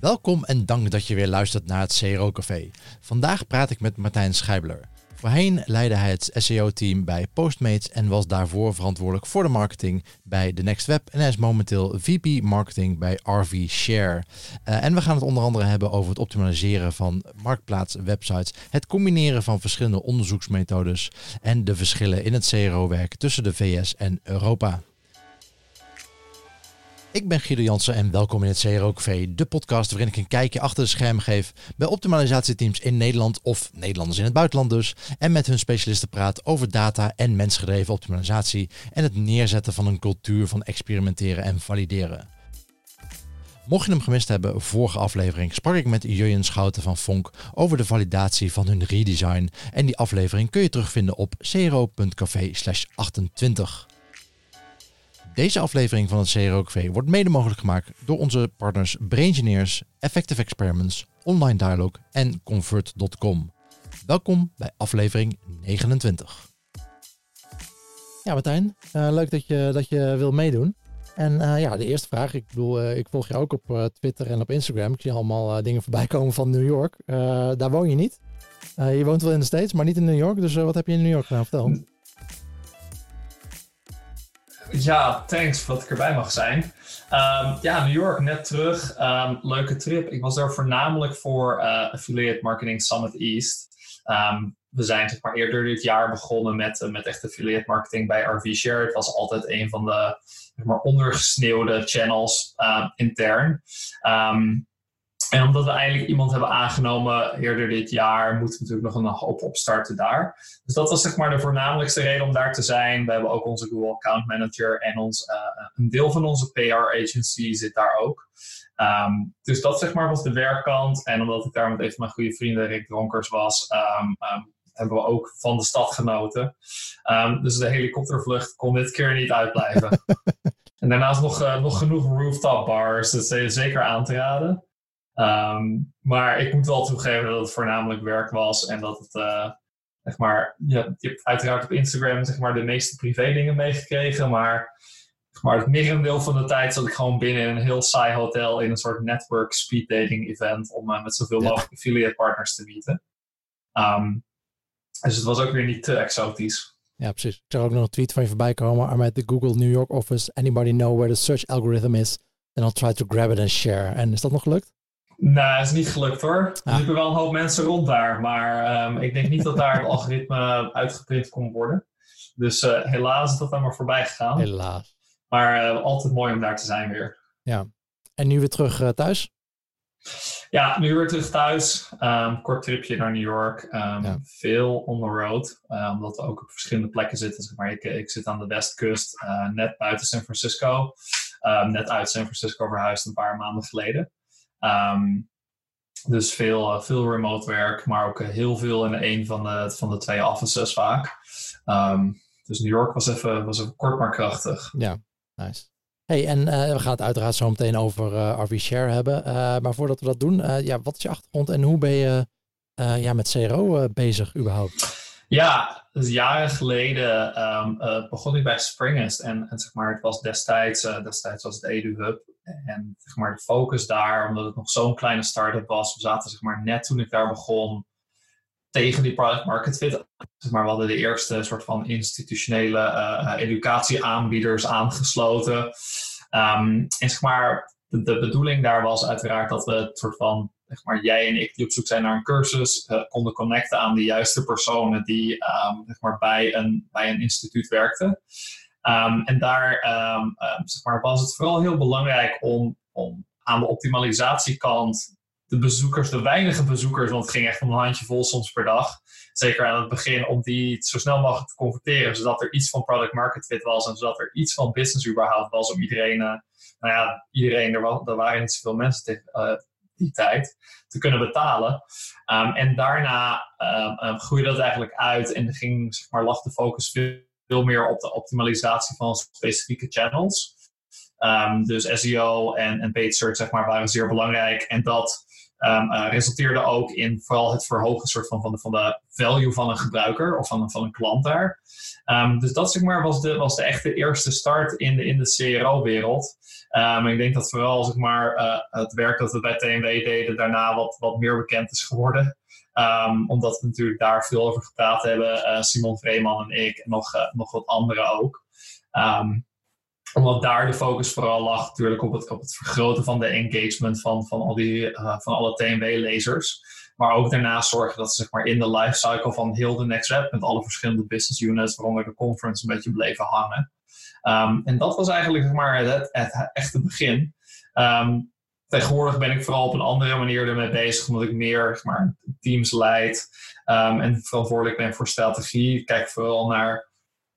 Welkom en dank dat je weer luistert naar het CRO Café. Vandaag praat ik met Martijn Scheibler. Voorheen leidde hij het SEO-team bij Postmates en was daarvoor verantwoordelijk voor de marketing bij The Next Web. En hij is momenteel VP Marketing bij RV Share. Uh, en we gaan het onder andere hebben over het optimaliseren van marktplaatswebsites, het combineren van verschillende onderzoeksmethodes en de verschillen in het CRO-werk tussen de VS en Europa. Ik ben Guido Jansen en welkom in het CRO Café, de podcast waarin ik een kijkje achter de schermen geef bij optimalisatieteams in Nederland of Nederlanders in het buitenland dus. En met hun specialisten praat over data en mensgedreven optimalisatie en het neerzetten van een cultuur van experimenteren en valideren. Mocht je hem gemist hebben, vorige aflevering sprak ik met Jurjen Schouten van Fonk over de validatie van hun redesign. En die aflevering kun je terugvinden op cro.café 28. Deze aflevering van het CRO-café wordt mede mogelijk gemaakt door onze partners Braingineers, Effective Experiments, Online Dialogue en Convert.com. Welkom bij aflevering 29. Ja, Martijn, uh, leuk dat je, dat je wil meedoen. En uh, ja, de eerste vraag. Ik bedoel, uh, ik volg je ook op Twitter en op Instagram. Ik zie allemaal dingen voorbij komen van New York. daar woon je niet. je woont wel in de States, maar niet in New York. Dus wat heb je in New York gedaan? Vertel. Ja, thanks dat ik erbij mag zijn. Um, ja, New York, net terug. Um, leuke trip. Ik was daar voornamelijk voor uh, Affiliate Marketing Summit East. Um, we zijn zeg maar, eerder dit jaar begonnen met, uh, met echt affiliate marketing bij RV Share. Het was altijd een van de zeg maar, ondergesneeuwde channels intern. En omdat we eigenlijk iemand hebben aangenomen eerder dit jaar, moeten we natuurlijk nog een hoop opstarten daar. Dus dat was zeg maar de voornamelijkste reden om daar te zijn. We hebben ook onze Google Account Manager en ons, uh, een deel van onze PR agency zit daar ook. Um, dus dat zeg maar was de werkkant. En omdat ik daar met een van mijn goede vrienden, Rick Dronkers, was, um, um, hebben we ook van de stad genoten. dus de helikoptervlucht kon dit keer niet uitblijven. en daarnaast nog, uh, nog genoeg rooftop bars, dat is zeker aan te raden. Um, maar ik moet wel toegeven dat het voornamelijk werk was en dat het, uh, zeg maar, je, je hebt uiteraard op Instagram zeg maar, de meeste privé dingen meegekregen, maar, zeg maar het merendeel van de tijd zat ik gewoon binnen een heel saai hotel in een soort network speed dating event om uh, met zoveel mogelijk affiliate partners te meeten. Um, dus het was ook weer niet te exotisch. Ja, precies. Ik zag ook nog een tweet van je voorbij komen. I'm at the Google New York office. Anybody know where the search algorithm is? Then I'll try to grab it and share. En is dat nog gelukt? Nou, is niet gelukt hoor. Er liepen wel een hoop mensen rond daar, maar um, ik denk niet dat daar het algoritme uitgeprint kon worden. Dus uh, helaas is dat dan maar voorbij gegaan. Helaas. Maar uh, altijd mooi om daar te zijn weer. Ja. En nu weer terug uh, thuis? Ja, nu weer terug thuis. Um, kort tripje naar New York. Um, ja. Veel on the road, omdat we ook op verschillende plekken zitten. Zeg maar ik, ik zit aan de westkust, net buiten San Francisco. net uit San Francisco verhuisd een paar maanden geleden. Um, dus veel, uh, veel remote werk, maar ook uh, heel veel in een van de, van de twee offices vaak. Um, dus New York was even, was even kort maar krachtig. Ja, nice. Hey, en uh, we gaan het uiteraard zo meteen over uh, RV Share hebben. Maar voordat we dat doen, ja, wat is je achtergrond en hoe ben je ja, met CRO bezig überhaupt? Ja, dus jaren geleden um, begon ik bij Springest. En, en, zeg maar, het was destijds, destijds was het EduHub. En zeg maar, de focus daar, omdat het nog zo'n kleine start-up was, we zaten zeg maar, net toen ik daar begon tegen die product market fit. Zeg maar, we hadden de eerste soort van institutionele uh, educatieaanbieders aangesloten. Um, en zeg maar, de, bedoeling daar was uiteraard dat we het soort van, zeg maar, jij en ik die op zoek zijn naar een cursus, uh, konden connecten aan de juiste personen die um, zeg maar, bij, een, bij een instituut werkten. Um, en daar um, zeg maar, was het vooral heel belangrijk om, om aan de optimalisatiekant de bezoekers, de weinige bezoekers, want het ging echt om een handjevol soms per dag, zeker aan het begin, om die zo snel mogelijk te converteren, zodat er iets van product market fit was en zodat er iets van business überhaupt was om iedereen, uh, nou ja, iedereen, er, was, er waren niet zoveel mensen tegen uh, die tijd, te kunnen betalen. Um, en daarna groeide dat eigenlijk uit en ging, zeg maar, lag de focus veel meer op de optimalisatie van specifieke channels. Dus SEO en, en paid search zeg maar, waren zeer belangrijk. En dat Um, resulteerde ook in vooral het verhogen soort van, van, de, van de value van een gebruiker of van, van een klant daar. Um, dus dat zeg maar, was, de, was de echte eerste start in de, in de CRO-wereld. Um, ik denk dat vooral zeg maar, uh, het werk dat we bij TNW deden daarna wat, wat meer bekend is geworden. omdat we natuurlijk daar veel over gepraat hebben. Uh, Simon Vreeman en ik en nog, nog wat anderen ook. Omdat daar de focus vooral lag natuurlijk op het, op het vergroten van de engagement van, van, al die, uh, van alle TNW-lezers. Maar ook daarnaast zorgen dat ze zeg maar, in de lifecycle van heel de Next Web met alle verschillende business units, waaronder de conference, een beetje bleven hangen. Um, en dat was eigenlijk zeg maar, het, het echte begin. Um, tegenwoordig ben ik vooral op een andere manier ermee bezig, omdat ik meer zeg maar, teams leid um, en verantwoordelijk ben voor strategie. Ik kijk vooral naar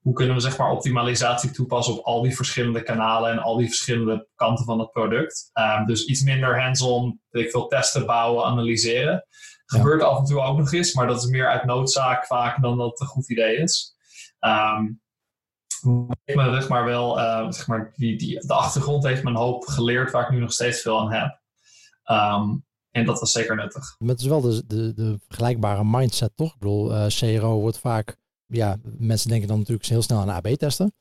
hoe kunnen we zeg maar, optimalisatie toepassen op al die verschillende kanalen en al die verschillende kanten van het product. Um, dus iets minder hands-on, ik veel testen, bouwen, analyseren. Gebeurt af en toe ook nog eens, maar dat is meer uit noodzaak vaak dan dat het een goed idee is. Um, me zeg maar wel, uh, zeg maar, die, die, de achtergrond heeft me een hoop geleerd waar ik nu nog steeds veel aan heb. Um, en dat was zeker nuttig. Het is wel de, de, de vergelijkbare mindset, toch? Ik bedoel, uh, CRO wordt vaak ja, mensen denken dan natuurlijk heel snel aan AB-testen.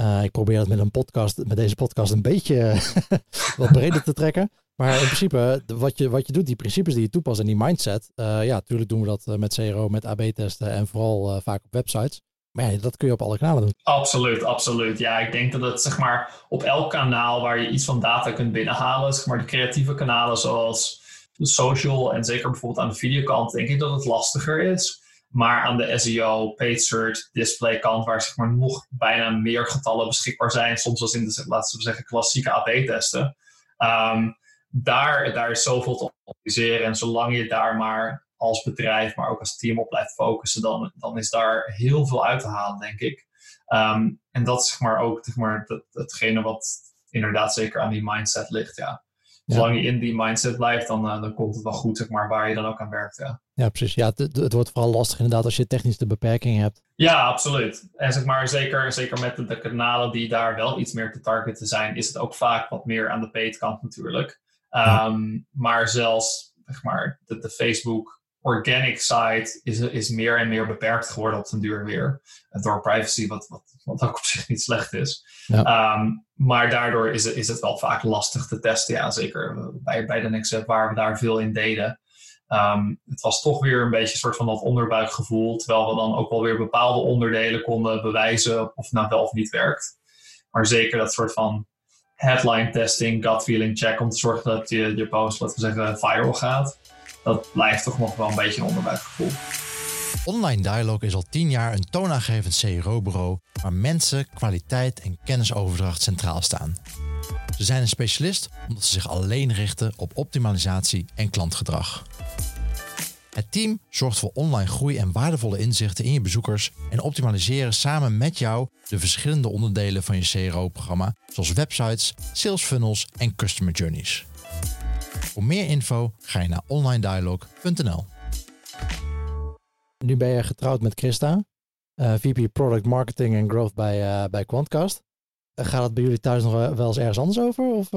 Uh, ik probeer het met een podcast, met deze podcast een beetje wat breder te trekken. Maar in principe, wat je, wat je doet, die principes die je toepast en die mindset. Uh, ja, natuurlijk doen we dat eh, met CRO, met AB-testen en vooral vaak op websites. Maar ja, dat kun je op alle kanalen doen. Absoluut, absoluut. Ja, ik denk dat het zeg maar op elk kanaal waar je iets van data kunt binnenhalen, zeg maar de creatieve kanalen zoals social en zeker bijvoorbeeld aan de videokant, denk ik dat het lastiger is. Maar aan de SEO, paid search, display kant, waar zeg maar nog bijna meer getallen beschikbaar zijn, soms als in de, laten we zeggen, klassieke AB-testen. Um, daar, daar is zoveel te optimaliseren. En zolang je daar maar als bedrijf, maar ook als team op blijft focussen, dan, dan is daar heel veel uit te halen, denk ik. Um, en dat is zeg maar ook zeg maar, dat, hetgene wat inderdaad zeker aan die mindset ligt. Ja. Zolang je in die mindset blijft, dan, uh, dan komt het wel goed, zeg maar, waar je dan ook aan werkt. Ja, ja precies. Ja, het, het wordt vooral lastig inderdaad als je technische beperkingen hebt. Ja, absoluut. En zeg maar, zeker, zeker met de, de, kanalen die daar wel iets meer te targeten zijn, is het ook vaak wat meer aan de paid kant natuurlijk. Um, Maar zelfs, zeg maar, de, de Facebook organic site is, is meer en meer beperkt geworden op den duur weer. Door privacy, wat, wat, wat ook op zich niet slecht is. Ja. Um, maar daardoor is het, is het wel vaak lastig te testen. Ja, zeker bij, bij de Nextstep waar we daar veel in deden. Um, het was toch weer een beetje een soort van dat onderbuikgevoel. Terwijl we dan ook wel weer bepaalde onderdelen konden bewijzen of het nou wel of niet werkt. Maar zeker dat soort van headline testing, gut feeling check om te zorgen dat je, je post, laten we zeggen, viral gaat dat blijft toch nog wel een beetje een onderbuikgevoel. Online Dialogue is al tien jaar een toonaangevend CRO-bureau waar mensen, kwaliteit en kennisoverdracht centraal staan. Ze zijn een specialist omdat ze zich alleen richten op optimalisatie en klantgedrag. Het team zorgt voor online groei en waardevolle inzichten in je bezoekers en optimaliseren samen met jou de verschillende onderdelen van je CRO-programma, zoals websites, sales funnels en customer journeys. Voor meer info ga je naar onlinedialog.nl. Nu ben je getrouwd met Christa, uh, eh, VP Product Marketing en Growth bij, uh, bij Quantcast. Uh, gaat het bij jullie thuis nog wel eens ergens anders over? Of,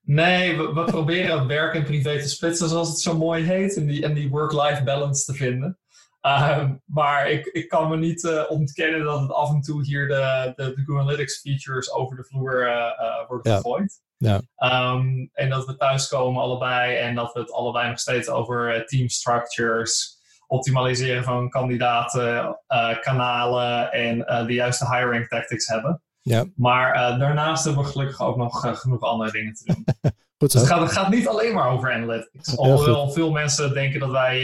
Nee, we, we proberen werk en privé te splitsen, zoals het zo mooi heet, en die, en die work-life balance te vinden. Ehm, maar ik, ik kan me niet ontkennen dat het af en toe hier de, de, de Google Analytics features over de vloer wordt gegooid. Ja. Um, en dat we thuiskomen allebei en dat we het allebei nog steeds over uh, team structures, optimaliseren van kandidaten, uh, kanalen en uh, de juiste hiring tactics hebben. Ja. Maar daarnaast hebben we gelukkig ook nog genoeg andere dingen te doen. Goed zo. Dus het gaat, het gaat, niet alleen maar over analytics. Alhoewel veel mensen denken dat wij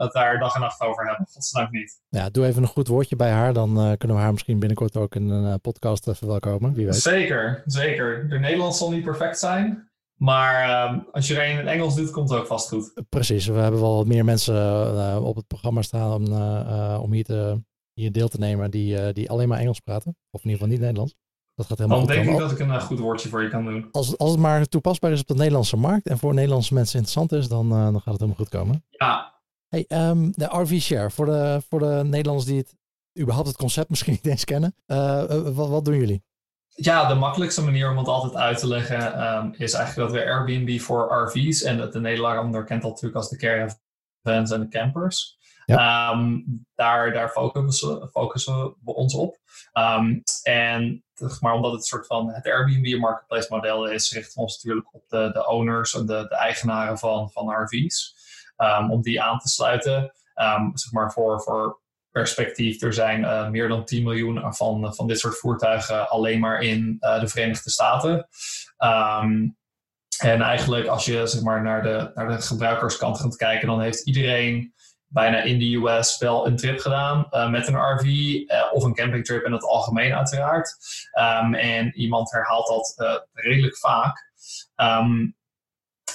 dat daar dag en nacht over hebben. Godzijdank niet. Ja, doe even een goed woordje bij haar. Dan uh, kunnen we haar misschien binnenkort ook in een uh, podcast verwelkomen. Wie weet. Zeker, zeker. De Nederlands zal niet perfect zijn. Maar uh, als je er een in het Engels doet, komt het ook vast goed. Precies. We hebben wel wat meer mensen uh, op het programma staan om, om hier, te, hier deel te nemen die, die alleen maar Engels praten. Of in ieder geval niet Nederlands. Dat gaat helemaal Dan denk ik dat ik een goed woordje voor je kan doen. Als, als het maar toepasbaar is op de Nederlandse markt en voor Nederlandse mensen interessant is, dan, dan gaat het helemaal goed komen. Ja, Hey, um, de RV Share, voor de, voor de Nederlanders die het überhaupt het concept misschien niet eens kennen. Uh, wat, wat, doen jullie? ja, de makkelijkste manier om het altijd uit te leggen ehm, is eigenlijk dat we Airbnb voor RV's en de Nederlander kent dat natuurlijk als de caravans en de campers. Ehm, daar daar focussen, focussen we ons op. Um, en maar omdat het soort van het Airbnb marketplace model is, richten we ons natuurlijk op de, de owners en de, de eigenaren van, van RV's. Om die aan te sluiten. zeg maar voor, voor perspectief, er zijn uh, meer dan 10 miljoen van, van dit soort voertuigen alleen maar in uh, de Verenigde Staten. Um, en eigenlijk als je zeg maar, naar, de, naar de gebruikerskant gaat kijken, dan heeft iedereen bijna in de US wel een trip gedaan uh, met een RV of een campingtrip in het algemeen uiteraard. En iemand herhaalt dat redelijk vaak.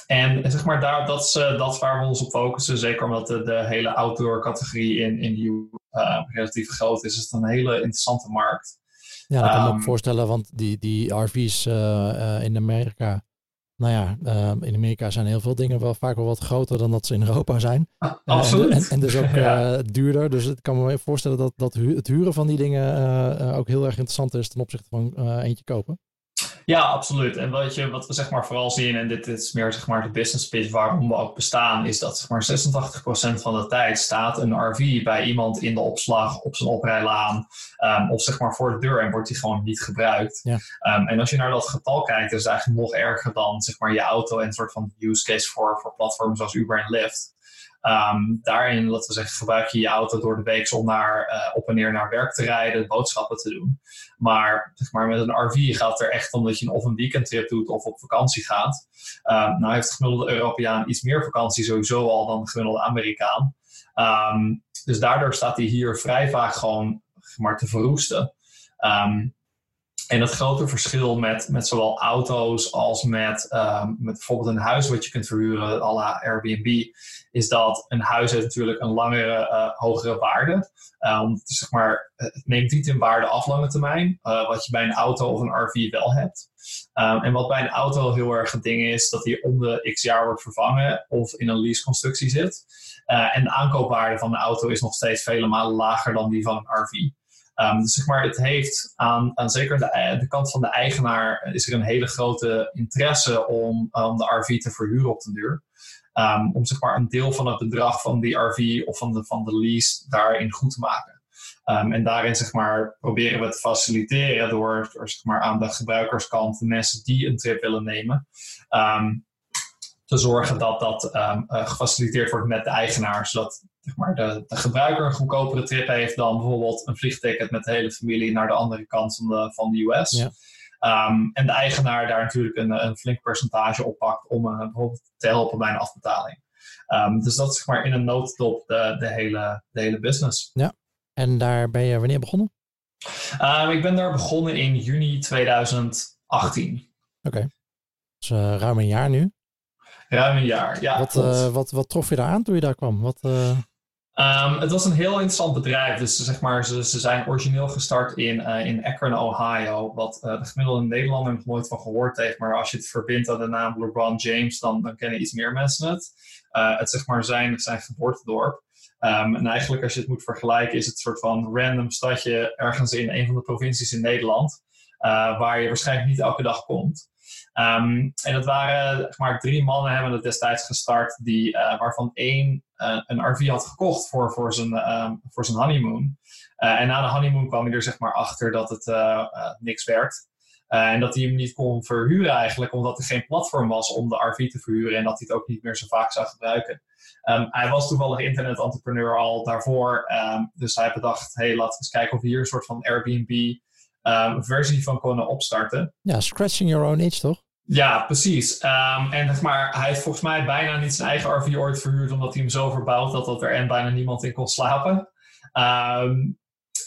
En zeg maar, daar, dat, is, uh, dat waar we ons op focussen. Zeker omdat de, de hele outdoor categorie in, in de uh, relatief groot is. Is het een hele interessante markt. Ja, dat kan ik me ook ehm, voorstellen. Want die, die RV's uh, in Amerika... Nou ja, in Amerika zijn heel veel dingen wel vaak wel wat groter dan dat ze in Europa zijn. Ah, absoluut. En, en, dus ook duurder. Dus ik kan me voorstellen dat, dat het huren van die dingen ook heel erg interessant is ten opzichte van eentje kopen. Ja, absoluut. En wat, je, wat we zeg maar vooral zien, en dit, is meer zeg maar de business pitch waarom we ook bestaan, is dat zeg maar 86% van de tijd staat een RV bij iemand in de opslag op zijn oprijlaan um, of zeg maar voor de deur en wordt die gewoon niet gebruikt. Ja. Um, en als je naar dat getal kijkt, is het eigenlijk nog erger dan zeg maar je auto en een soort van use case voor, voor platforms als Uber en Lyft. Um, daarin, laten we zeggen, gebruik je je auto door de week om naar, uh, op en neer naar werk te rijden, boodschappen te doen. Maar, zeg maar met een RV gaat het er echt om dat je of een weekendtrip doet of op vakantie gaat. Um, nou heeft de gemiddelde Europeaan iets meer vakantie sowieso al dan de gemiddelde Amerikaan. Um, dus daardoor staat hij hier vrij vaak gewoon maar te verroesten. En het grote verschil met, met zowel auto's als met, met bijvoorbeeld een huis wat je kunt verhuren, à la Airbnb, is dat een huis heeft natuurlijk een langere, uh, hogere waarde. Um, zeg maar, het neemt niet in waarde af lange termijn, uh, wat je bij een auto of een RV wel hebt. Um, en wat bij een auto heel erg het ding is, dat die om de x jaar wordt vervangen of in een leaseconstructie zit. En de aankoopwaarde van de auto is nog steeds vele malen lager dan die van een RV. Um, dus zeg maar, het heeft aan, aan zeker de, de, kant van de eigenaar is er een hele grote interesse om, om de RV te verhuren op de duur. Um, om zeg maar een deel van het bedrag van die RV of van de, van de lease daarin goed te maken. Um, en daarin zeg maar, proberen we te faciliteren door, door zeg maar, aan de gebruikerskant de mensen die een trip willen nemen. te zorgen dat dat uh, gefaciliteerd wordt met de eigenaar, zodat zeg maar, de, de, gebruiker een goedkopere trip heeft dan bijvoorbeeld een vliegticket met de hele familie naar de andere kant van de, van de US. Ja. Um, en de eigenaar daar natuurlijk een, een flink percentage op pakt om uh, bijvoorbeeld te helpen bij een afbetaling. Um, dus dat is zeg maar in een notendop de, de, hele, de hele business. Ja, en daar ben je wanneer begonnen? Um, ik ben daar begonnen in juni 2018. Oké, dus uh, ruim een jaar nu. Ruim een jaar, ja. Wat, uh, wat, wat trof je daar aan toen je daar kwam? Wat, Um, het was een heel interessant bedrijf. Dus zeg maar, ze, zijn origineel gestart in, uh, in Akron, Ohio. Wat uh, de gemiddelde Nederlander nog nooit van gehoord heeft. Maar als je het verbindt aan de naam LeBron James, dan, dan kennen iets meer mensen het. Uh, het zeg maar zijn, zijn geboortedorp. Um, en eigenlijk als je het moet vergelijken, is het een soort van random stadje ergens in een van de provincies in Nederland. waar je waarschijnlijk niet elke dag komt. Um, en het waren zeg maar drie mannen hebben het destijds gestart, die, waarvan één uh, een RV had gekocht voor, voor, zijn, uh, voor zijn honeymoon. Uh, en na de honeymoon kwam hij er zeg maar achter dat het niks werd. en dat hij hem niet kon verhuren eigenlijk, omdat er geen platform was om de RV te verhuren en dat hij het ook niet meer zo vaak zou gebruiken. Um, hij was toevallig internet-entrepreneur al daarvoor, um, dus hij bedacht, hey, laten we eens kijken of we hier een soort van Airbnb versie van kunnen opstarten. Ja, scratching your own itch, toch? Ja, precies. Um, en zeg maar, hij heeft volgens mij bijna niet zijn eigen RV ooit verhuurd, omdat hij hem zo verbouwd had dat er en bijna niemand in kon slapen. Um,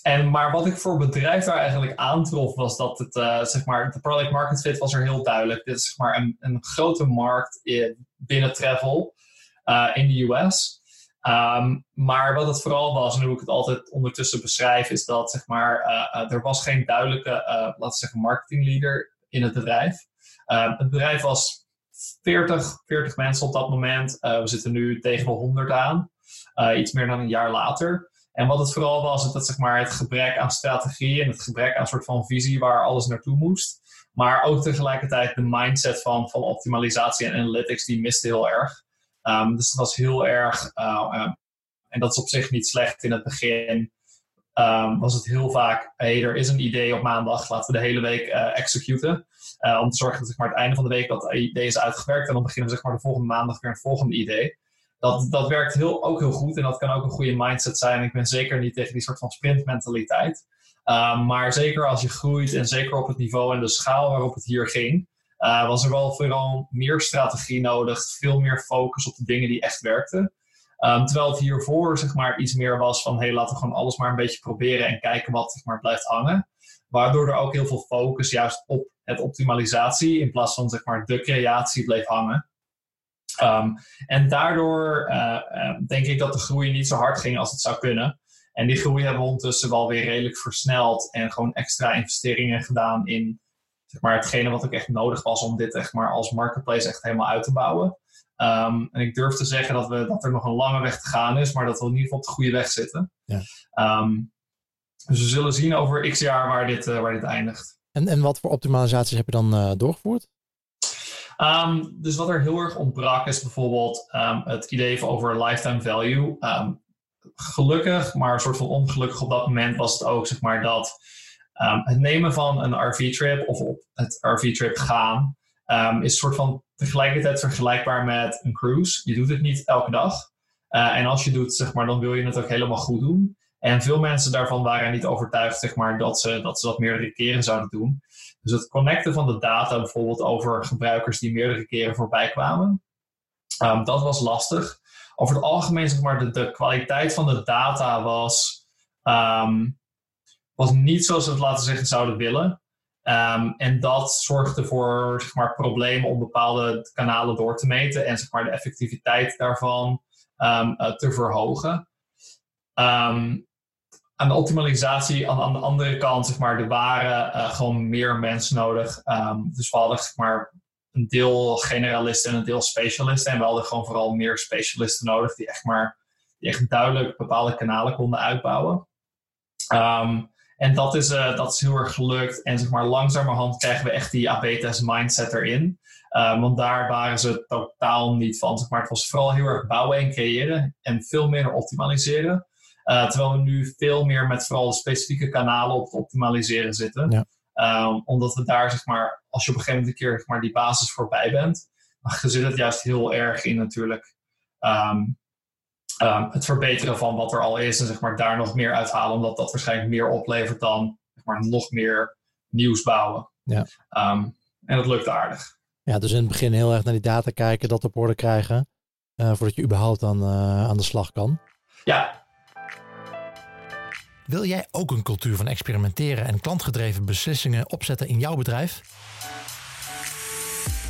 en, maar wat ik voor bedrijf daar eigenlijk aantrof, was dat het, uh, zeg maar, de product market fit was er heel duidelijk. Dit is zeg maar een, een grote markt in, binnen travel uh, in de US. Um, maar wat het vooral was, en hoe ik het altijd ondertussen beschrijf, is dat zeg maar, uh, er was geen duidelijke, laten we zeggen, marketingleader in het bedrijf. Ehm, het bedrijf was 40, 40 mensen op dat moment. Uh, we zitten nu tegen de 100 aan, uh, iets meer dan een jaar later. En wat het vooral was, is dat zeg maar, het gebrek aan strategie en het gebrek aan een soort van visie waar alles naartoe moest. Maar ook tegelijkertijd de mindset van, van optimalisatie en analytics, die miste heel erg. Um, dus dat was heel erg, uh, en dat is op zich niet slecht in het begin. Um, was het heel vaak, hey, er is een idee op maandag, laten we de hele week uh, executen. Uh, om te zorgen dat zeg maar, het einde van de week dat idee is uitgewerkt. En dan beginnen we zeg maar, de volgende maandag weer een volgende idee. Dat, dat werkt heel, ook heel goed en dat kan ook een goede mindset zijn. Ik ben zeker niet tegen die soort van sprintmentaliteit. Uh, maar zeker als je groeit en zeker op het niveau en de schaal waarop het hier ging, uh, was er wel vooral meer strategie nodig, veel meer focus op de dingen die echt werkten. Um, terwijl het hiervoor zeg maar, iets meer was van hey, laten we gewoon alles maar een beetje proberen en kijken wat zeg maar, blijft hangen. Waardoor er ook heel veel focus juist op het optimalisatie in plaats van zeg maar, de creatie bleef hangen. Um, en daardoor uh, uh, denk ik dat de groei niet zo hard ging als het zou kunnen. En die groei hebben we ondertussen wel weer redelijk versneld en gewoon extra investeringen gedaan in zeg maar, hetgene wat ook echt nodig was om dit echt maar als marketplace echt helemaal uit te bouwen. Um, en ik durf te zeggen dat, we, dat er nog een lange weg te gaan is, maar dat we in ieder geval op de goede weg zitten. Ja. Um, dus we zullen zien over x jaar waar dit, uh, waar dit eindigt. En, en wat voor optimalisaties heb je dan uh, doorgevoerd? Um, dus wat er heel erg ontbrak is bijvoorbeeld het idee van over lifetime value. gelukkig, maar een soort van ongelukkig op dat moment was het ook zeg maar dat het nemen van een RV-trip of op het RV-trip gaan is een soort van tegelijkertijd vergelijkbaar met een cruise. Je doet het niet elke dag. Uh, en als je doet, zeg maar, dan wil je het ook helemaal goed doen. En veel mensen daarvan waren niet overtuigd zeg maar, dat, ze, dat ze meerdere keren zouden doen. Dus het connecten van de data bijvoorbeeld over gebruikers die meerdere keren voorbij kwamen, um, dat was lastig. Over het algemeen, zeg maar, de, de kwaliteit van de data was, um, was niet zoals we het laten zeggen zouden willen. Um, en dat zorgde voor zeg maar, problemen om bepaalde kanalen door te meten en zeg maar, de effectiviteit daarvan uh, te verhogen. Um, aan de optimalisatie, aan, aan, de andere kant, zeg maar, er waren uh, gewoon meer mensen nodig. dus we hadden zeg maar, een deel generalisten en een deel specialisten. En we hadden gewoon vooral meer specialisten nodig die echt, maar, die echt duidelijk bepaalde kanalen konden uitbouwen. Um, en dat is, uh, dat is heel erg gelukt. En zeg maar, langzamerhand krijgen we echt die AB-test mindset erin. Uh, want daar waren ze totaal niet van. Zeg maar, het was vooral heel erg bouwen en creëren en veel meer optimaliseren. Uh, terwijl we nu veel meer met vooral de specifieke kanalen op het optimaliseren zitten. Ja. Um, omdat we daar, zeg maar, als je op een gegeven moment een keer zeg maar, die basis voorbij bent, dan zit het juist heel erg in natuurlijk um, um, het verbeteren van wat er al is en zeg maar, daar nog meer uithalen, omdat dat waarschijnlijk meer oplevert dan zeg maar, nog meer nieuws bouwen. Ja. En dat lukt aardig. Ja, dus in het begin heel erg naar die data kijken, dat op orde krijgen, uh, voordat je überhaupt aan, uh, aan de slag kan. Ja. Wil jij ook een cultuur van experimenteren en klantgedreven beslissingen opzetten in jouw bedrijf?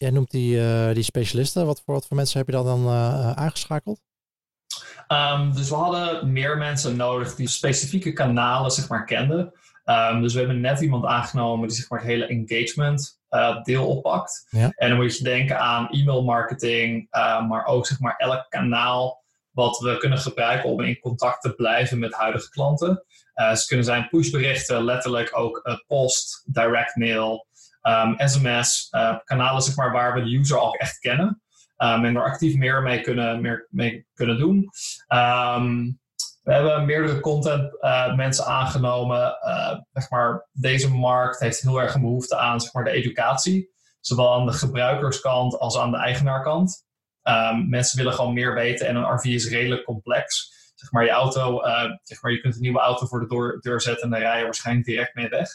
Jij noemt die, uh, die specialisten. Wat voor, wat voor mensen heb je dan uh, aangeschakeld? Um, dus we hadden meer mensen nodig die specifieke kanalen zeg maar, kenden. Um, dus we hebben net iemand aangenomen die zeg maar, het hele engagement uh, deel oppakt. Ja. En dan moet je denken aan e-mail marketing, maar ook zeg maar, elk kanaal wat we kunnen gebruiken om in contact te blijven met huidige klanten. Ze kunnen zijn pushberichten, letterlijk ook post, direct mail, um, ehm, SMS, uh, kanalen zeg maar, waar we de user al echt kennen. Um, en er actief meer mee kunnen, meer mee kunnen doen. Um, we hebben meerdere content uh, mensen aangenomen. Uh, zeg maar, deze markt heeft heel erg een behoefte aan zeg maar, de educatie. Zowel aan de gebruikerskant als aan de eigenaarkant. Mensen willen gewoon meer weten en een RV is redelijk complex. Zeg maar, je auto, zeg maar, je kunt een nieuwe auto voor de deur, deur zetten en dan rij je waarschijnlijk direct mee weg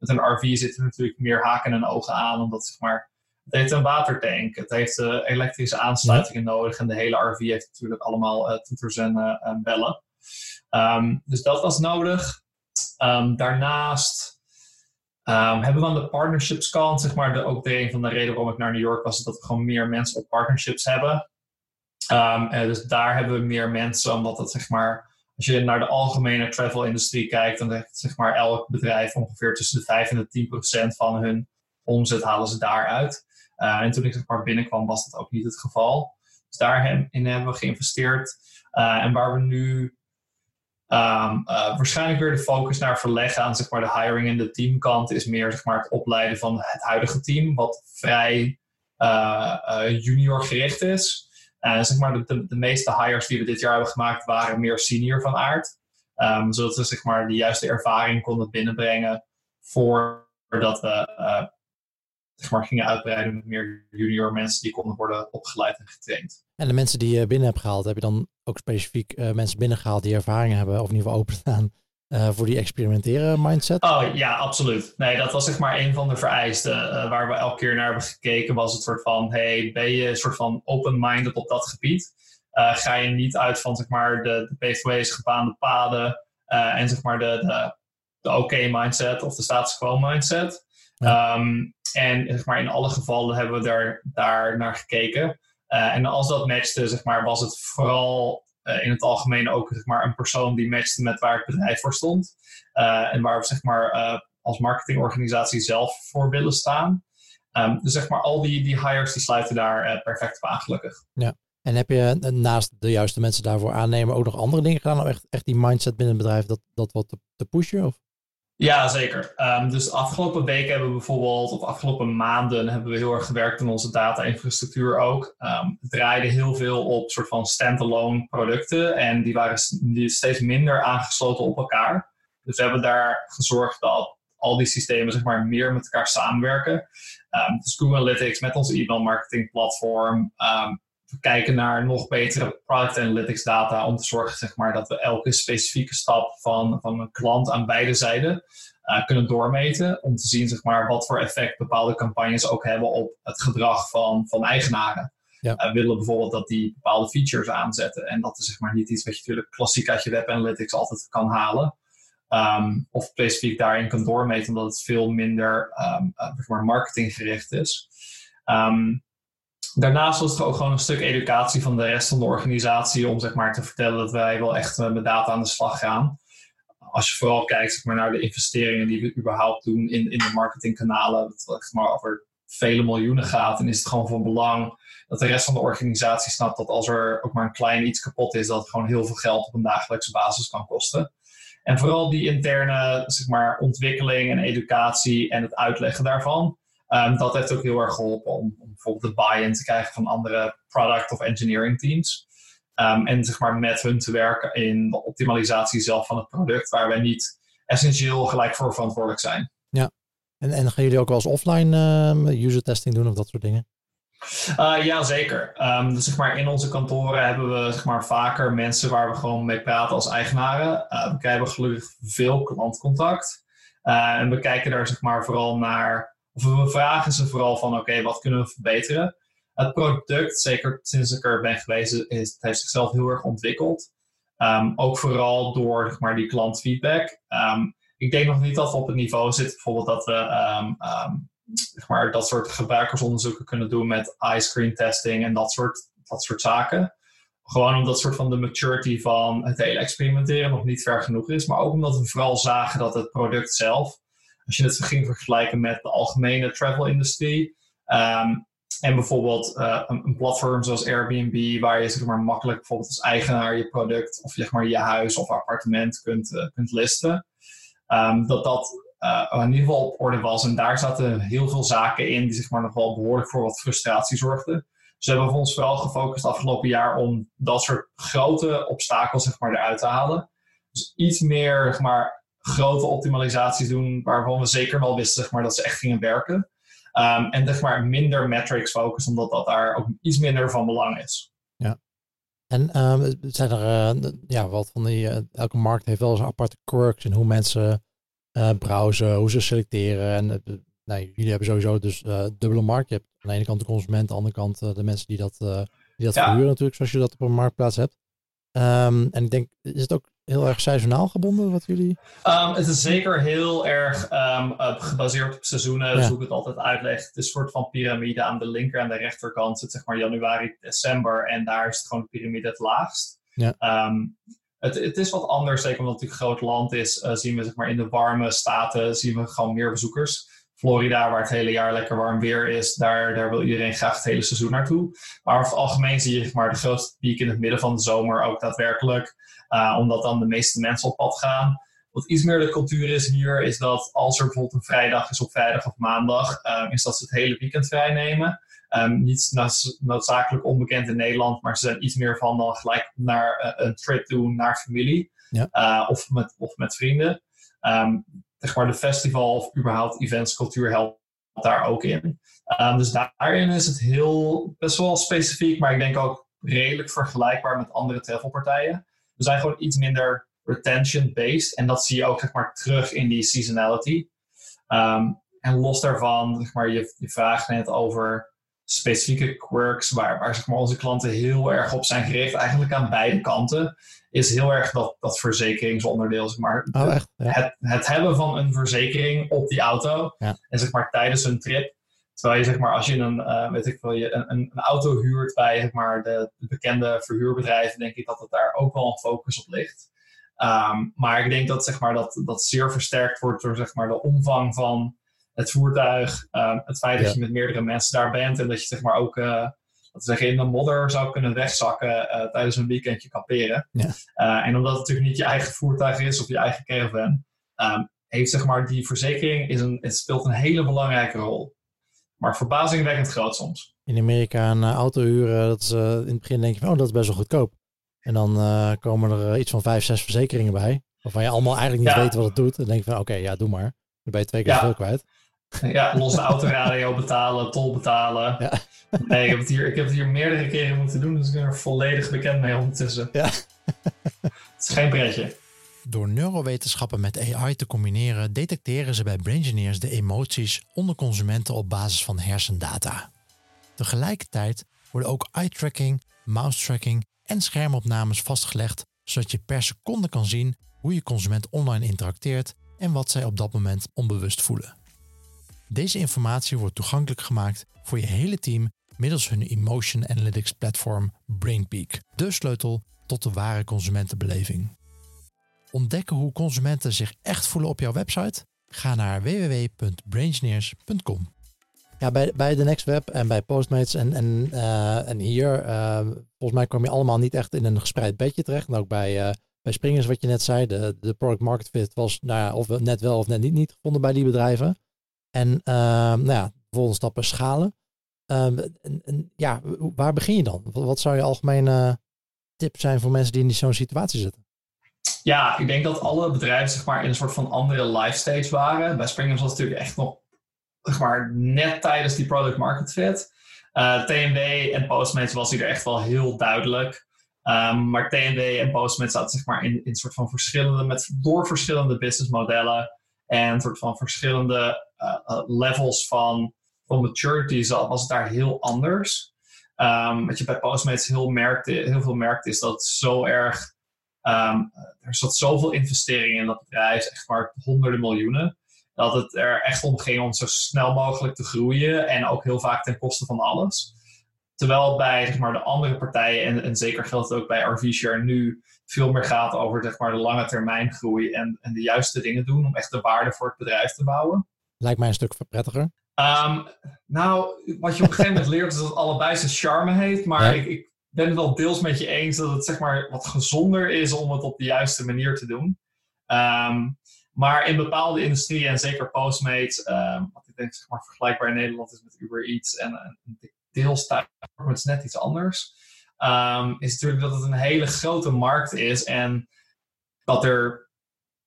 met een RV zitten natuurlijk meer haken en ogen aan, omdat zeg maar, het heeft een watertank, het heeft uh, elektrische aansluitingen nodig en de hele RV heeft natuurlijk allemaal uh, toeters en, uh, bellen. Ehm, dus dat was nodig. Ehm, daarnaast um, hebben we aan de partnerships kant, zeg maar, de, ook een van de redenen waarom ik naar New York was, dat we gewoon meer mensen op partnerships hebben. en dus daar hebben we meer mensen, omdat het zeg maar als je naar de algemene travel-industrie kijkt, dan heeft zeg maar elk bedrijf ongeveer tussen de 5 en de 10 procent van hun omzet halen ze daaruit. Uh, en toen ik zeg maar binnenkwam, was dat ook niet het geval. Dus daarin hebben we geïnvesteerd. Uh, en waar we nu um, uh, waarschijnlijk weer de focus naar verleggen aan zeg maar, de hiring en de teamkant, is meer zeg maar, het opleiden van het huidige team, wat vrij junior gericht is. Uh, zeg maar de, de, meeste hires die we dit jaar hebben gemaakt waren meer senior van aard. Um, zodat we zeg maar, de juiste ervaring konden binnenbrengen voordat we uh, zeg maar, gingen uitbreiden met meer junior mensen die konden worden opgeleid en getraind. En de mensen die je binnen hebt gehaald, heb je dan ook specifiek uh, mensen binnengehaald die ervaring hebben of in ieder geval openstaan uh, voor die experimenteren mindset? Oh ja, absoluut. Nee, dat was zeg maar een van de vereisten uh, waar we elke keer naar hebben gekeken. Was het soort van, hey, ben je een soort van open-minded op dat gebied? Uh, ga je niet uit van zeg maar de, de pathways, gebaande paden en zeg maar de, de, de oké-mindset of de status quo mindset. Ja. Um, en zeg maar in alle gevallen hebben we daar, daar naar gekeken. en als dat matchte, zeg maar, was het vooral uh, in het algemeen ook zeg maar, een persoon die matchte met waar het bedrijf voor stond. Uh, en waar we zeg maar, uh, als marketingorganisatie zelf voor willen staan. Um, dus zeg maar, al die, die hires die sluiten daar perfect op aan, gelukkig. Ja. En heb je naast de juiste mensen daarvoor aannemen ook nog andere dingen gedaan om echt, echt die mindset binnen het bedrijf dat, dat wat te, te pushen? Of? Ja, zeker. Um, dus de afgelopen weken hebben we bijvoorbeeld, of afgelopen maanden, hebben we heel erg gewerkt aan onze data-infrastructuur ook. Um, het draaide heel veel op soort van standalone producten en die waren steeds minder aangesloten op elkaar. Dus we hebben daar gezorgd dat al die systemen zeg maar, meer met elkaar samenwerken. Um, dus Google Analytics met onze e-mail marketing platform, we kijken naar nog betere product analytics data om te zorgen zeg maar, dat we elke specifieke stap van, van een klant aan beide zijden uh, kunnen doormeten. Om te zien zeg maar, wat voor effect bepaalde campagnes ook hebben op het gedrag van, van eigenaren. Ja. Uh, willen bijvoorbeeld dat die bepaalde features aanzetten. En dat is zeg maar, niet iets wat je natuurlijk klassiek uit je web analytics altijd kan halen. Um, of specifiek daarin kan doormeten, omdat het veel minder um, uh, marketinggericht is. Um, Daarnaast was het ook gewoon een stuk educatie van de rest van de organisatie om zeg maar, te vertellen dat wij wel echt eh, met data aan de slag gaan. Als je vooral kijkt zeg maar, naar de investeringen die we überhaupt doen in, in de marketingkanalen, dat het maar over vele miljoenen gaat, dan is het gewoon van belang dat de rest van de organisatie snapt dat als er ook maar een klein iets kapot is, dat het gewoon heel veel geld op een dagelijkse basis kan kosten. En vooral die interne zeg maar, ontwikkeling en educatie en het uitleggen daarvan, Um, dat heeft ook heel erg geholpen om, om bijvoorbeeld de buy-in te krijgen van andere product of engineering teams. Um, en zeg maar met hun te werken in de optimalisatie zelf van het product, waar wij niet essentieel gelijk voor verantwoordelijk zijn. Ja, en, en gaan jullie ook wel eens offline uh, user testing doen of dat soort dingen? Uh, ja, zeker. Um, dus zeg maar, in onze kantoren hebben we zeg maar, vaker mensen waar we gewoon mee praten als eigenaren. Uh, we krijgen gelukkig veel klantcontact. Uh, en we kijken daar zeg maar, vooral naar of we vragen ze vooral van oké, wat kunnen we verbeteren? Het product, zeker sinds ik er ben geweest, is, heeft zichzelf heel erg ontwikkeld. Um, ook vooral door zeg maar, die klantfeedback. Um, ik denk nog niet dat we op het niveau zitten, bijvoorbeeld dat we um, zeg maar, dat soort gebruikersonderzoeken kunnen doen met eye-screen testing en dat soort, dat soort zaken. Gewoon omdat soort van de maturity van het hele experimenteren nog niet ver genoeg is. Maar ook omdat we vooral zagen dat het product zelf als je het ging vergelijken met de algemene travel-industrie. Ehm, en bijvoorbeeld uh, een, platform zoals Airbnb, waar je zeg maar, makkelijk bijvoorbeeld als eigenaar je product of zeg maar, je huis of appartement kunt, uh, kunt listen. Um, dat dat uh, in ieder geval op orde was. En daar zaten heel veel zaken in die zeg maar, nog wel behoorlijk voor wat frustratie zorgden. Dus we hebben ons vooral gefocust afgelopen jaar om dat soort grote obstakels zeg maar, eruit te halen. Dus iets meer zeg maar, grote optimalisaties doen waarvan we zeker wel wisten zeg maar, dat ze echt gingen werken. Um, en zeg maar minder metrics focus, omdat dat daar ook iets minder van belang is. Ja. En um, zijn er, uh, ja, wat van die, uh, elke markt heeft wel eens aparte quirks in hoe mensen uh, browsen, hoe ze selecteren. En nee, jullie hebben sowieso dus dubbele markt. Je hebt aan de ene kant de consument, aan de andere kant de mensen die dat, die dat ja. verhuren natuurlijk, zoals je dat op een marktplaats hebt. Um, en ik denk, is het ook heel erg seizonaal gebonden wat jullie... Um, het is zeker heel erg um, gebaseerd op seizoenen, ja. hoe ik het altijd uitleg. Het is een soort van piramide aan de linker en de rechterkant. zit zeg maar januari, december en daar is het gewoon de piramide het laagst. Ja. Um, het, het, is wat anders, zeker omdat het een groot land is. Uh, zien we zeg maar in de warme staten zien we gewoon meer bezoekers. Florida, waar het hele jaar lekker warm weer is, daar, daar wil iedereen graag het hele seizoen naartoe. Maar over het algemeen zie je maar, de grootste piek in het midden van de zomer ook daadwerkelijk. Uh, omdat dan de meeste mensen op pad gaan. Wat iets meer de cultuur is hier, is dat als er bijvoorbeeld een vrijdag is op vrijdag of maandag, um, is dat ze het hele weekend vrij nemen. Um, niet noodzakelijk onbekend in Nederland, maar ze zijn iets meer van dan gelijk naar uh, een trip doen naar familie ja. uh, of, met, of met vrienden. Um, zeg maar de festival of überhaupt events, cultuur helpt daar ook in. Um, dus daarin is het heel best wel specifiek, maar ik denk ook redelijk vergelijkbaar met andere travelpartijen. We zijn gewoon iets minder retention-based en dat zie je ook zeg maar, terug in die seasonality. Um, en los daarvan, zeg maar, je, je vraagt net over specifieke quirks waar, waar zeg maar, onze klanten heel erg op zijn gericht, eigenlijk aan beide kanten, is heel erg dat, dat verzekeringsonderdeel. Zeg maar. Oh, echt? het, het hebben van een verzekering op die auto ja. en zeg maar tijdens een trip. Terwijl je zeg maar, als je een, uh, weet ik wel, je een, een, auto huurt bij zeg maar, de, de, bekende verhuurbedrijven, denk ik dat het daar ook wel een focus op ligt. Um, maar ik denk dat, zeg maar, dat dat zeer versterkt wordt door zeg maar, de omvang van het voertuig, um, het feit dat je met meerdere mensen daar bent en dat je zeg maar ook uh, dat zeggen, in de modder zou kunnen wegzakken uh, tijdens een weekendje kamperen. Ja. Uh, en omdat het natuurlijk niet je eigen voertuig is of je eigen caravan, um, heeft zeg maar die verzekering is een, het speelt een hele belangrijke rol. Maar verbazingwekkend groot soms. In Amerika een auto huren, dat is, in het begin denk je, oh dat is best wel goedkoop. En dan komen er iets van vijf, zes verzekeringen bij. Waarvan je allemaal eigenlijk niet weet wat het doet. En denk je van oké, ja doe maar. Dan ben je twee keer ja. zoveel kwijt. Ja, losse autoradio betalen, tol betalen. Ja. Nee, ik heb, het hier, ik heb het hier meerdere keren moeten doen, dus ik ben er volledig bekend mee ondertussen. Ja. het is geen pretje. Door neurowetenschappen met AI te combineren, detecteren ze bij Braingineers de emoties onder consumenten op basis van hersendata. Tegelijkertijd worden ook eye-tracking, mouse-tracking en schermopnames vastgelegd, zodat je per seconde kan zien hoe je consument online interacteert en wat zij op dat moment onbewust voelen. Deze informatie wordt toegankelijk gemaakt voor je hele team middels hun Emotion Analytics platform BrainPeak, de sleutel tot de ware consumentenbeleving. Ontdekken hoe consumenten zich echt voelen op jouw website? Ga naar www.braingineers.com. Ja, bij, bij de Next Web en bij Postmates en, en, uh, en hier, uh, volgens mij kwam je allemaal niet echt in een gespreid bedje terecht. Ook bij, uh, bij Springers, wat je net zei, de, de product market fit was nou ja, of net wel of net niet, niet gevonden bij die bedrijven. En uh, nou ja, de volgende stap is schalen. En, en, ja, waar begin je dan? Wat, zou je algemene tip zijn voor mensen die in zo'n situatie zitten? Ja, ik denk dat alle bedrijven zeg maar, in een soort van andere life stage waren. Bij Springers was het natuurlijk echt nog zeg maar, net tijdens die product market fit. Uh, en Postmates was hier echt wel heel duidelijk. Um, maar TNW en Postmates zaten zeg maar, in, in soort van verschillende, met, door verschillende businessmodellen en soort van verschillende uh, levels van, van maturity was het daar heel anders. Um, wat je bij Postmates heel, merkte, heel veel merkt is dat zo erg. Um, er zat zoveel investering in dat bedrijf, echt maar honderden miljoenen. Dat het er echt om ging om zo snel mogelijk te groeien en ook heel vaak ten koste van alles. Terwijl bij zeg maar, de andere partijen, en, en zeker geldt het ook bij RV-Share nu, veel meer gaat over zeg maar, de lange termijn groei en, en de juiste dingen doen om echt de waarde voor het bedrijf te bouwen. Lijkt mij een stuk prettiger. Um, nou, wat je op een gegeven moment leert is dat het allebei zijn charme heeft. Maar ik, ik, ben het wel deels met je eens dat het zeg maar, wat gezonder is om het op de juiste manier te doen. Um, maar in bepaalde industrieën en zeker Postmates, um, wat ik denk zeg maar, vergelijkbaar in Nederland is met Uber Eats en, en deels thuis, maar het is net iets anders. Is natuurlijk dat het een hele grote markt is en dat er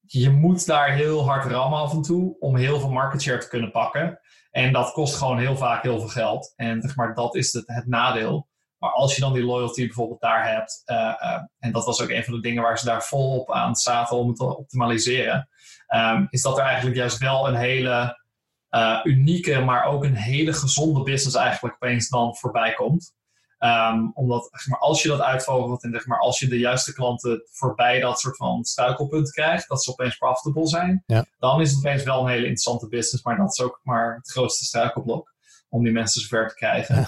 je moet daar heel hard rammen af en toe om heel veel market share te kunnen pakken. En dat kost gewoon heel vaak heel veel geld. En zeg maar, dat is het, het nadeel. Maar als je dan die loyalty bijvoorbeeld daar hebt, uh, uh, en dat was ook een van de dingen waar ze daar volop aan zaten om het te optimaliseren, um, is dat er eigenlijk juist wel een hele uh, unieke, maar ook een hele gezonde business eigenlijk opeens dan voorbij komt. Um, omdat zeg maar, als je dat uitvogelt en zeg maar, als je de juiste klanten voorbij dat soort van struikelpunt krijgt, dat ze opeens profitable zijn, ja. dan is het opeens wel een hele interessante business. Maar dat is ook maar het grootste struikelblok om die mensen zover te krijgen.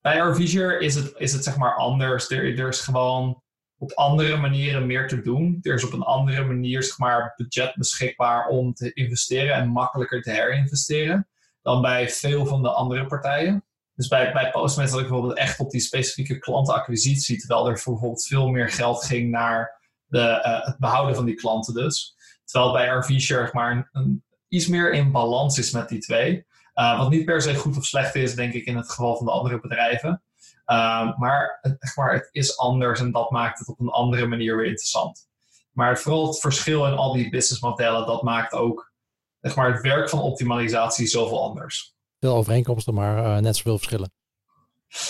Bij Arvisure is het, is het zeg maar anders. Er, er is gewoon op andere manieren meer te doen. Er is op een andere manier zeg maar, budget beschikbaar om te investeren en makkelijker te herinvesteren dan bij veel van de andere partijen. Dus bij, bij Postmates ik bijvoorbeeld echt op die specifieke klantenacquisitie, terwijl er bijvoorbeeld veel meer geld ging naar de, uh, het behouden van die klanten dus. Terwijl bij RV-Share maar een, iets meer in balans is met die twee. Uh, wat niet per se goed of slecht is, denk ik, in het geval van de andere bedrijven. Uh, maar, maar het is anders en dat maakt het op een andere manier weer interessant. Maar vooral het verschil in al die businessmodellen, dat maakt ook zeg maar, het werk van optimalisatie zoveel anders. Veel overeenkomsten, maar uh, net zoveel verschillen.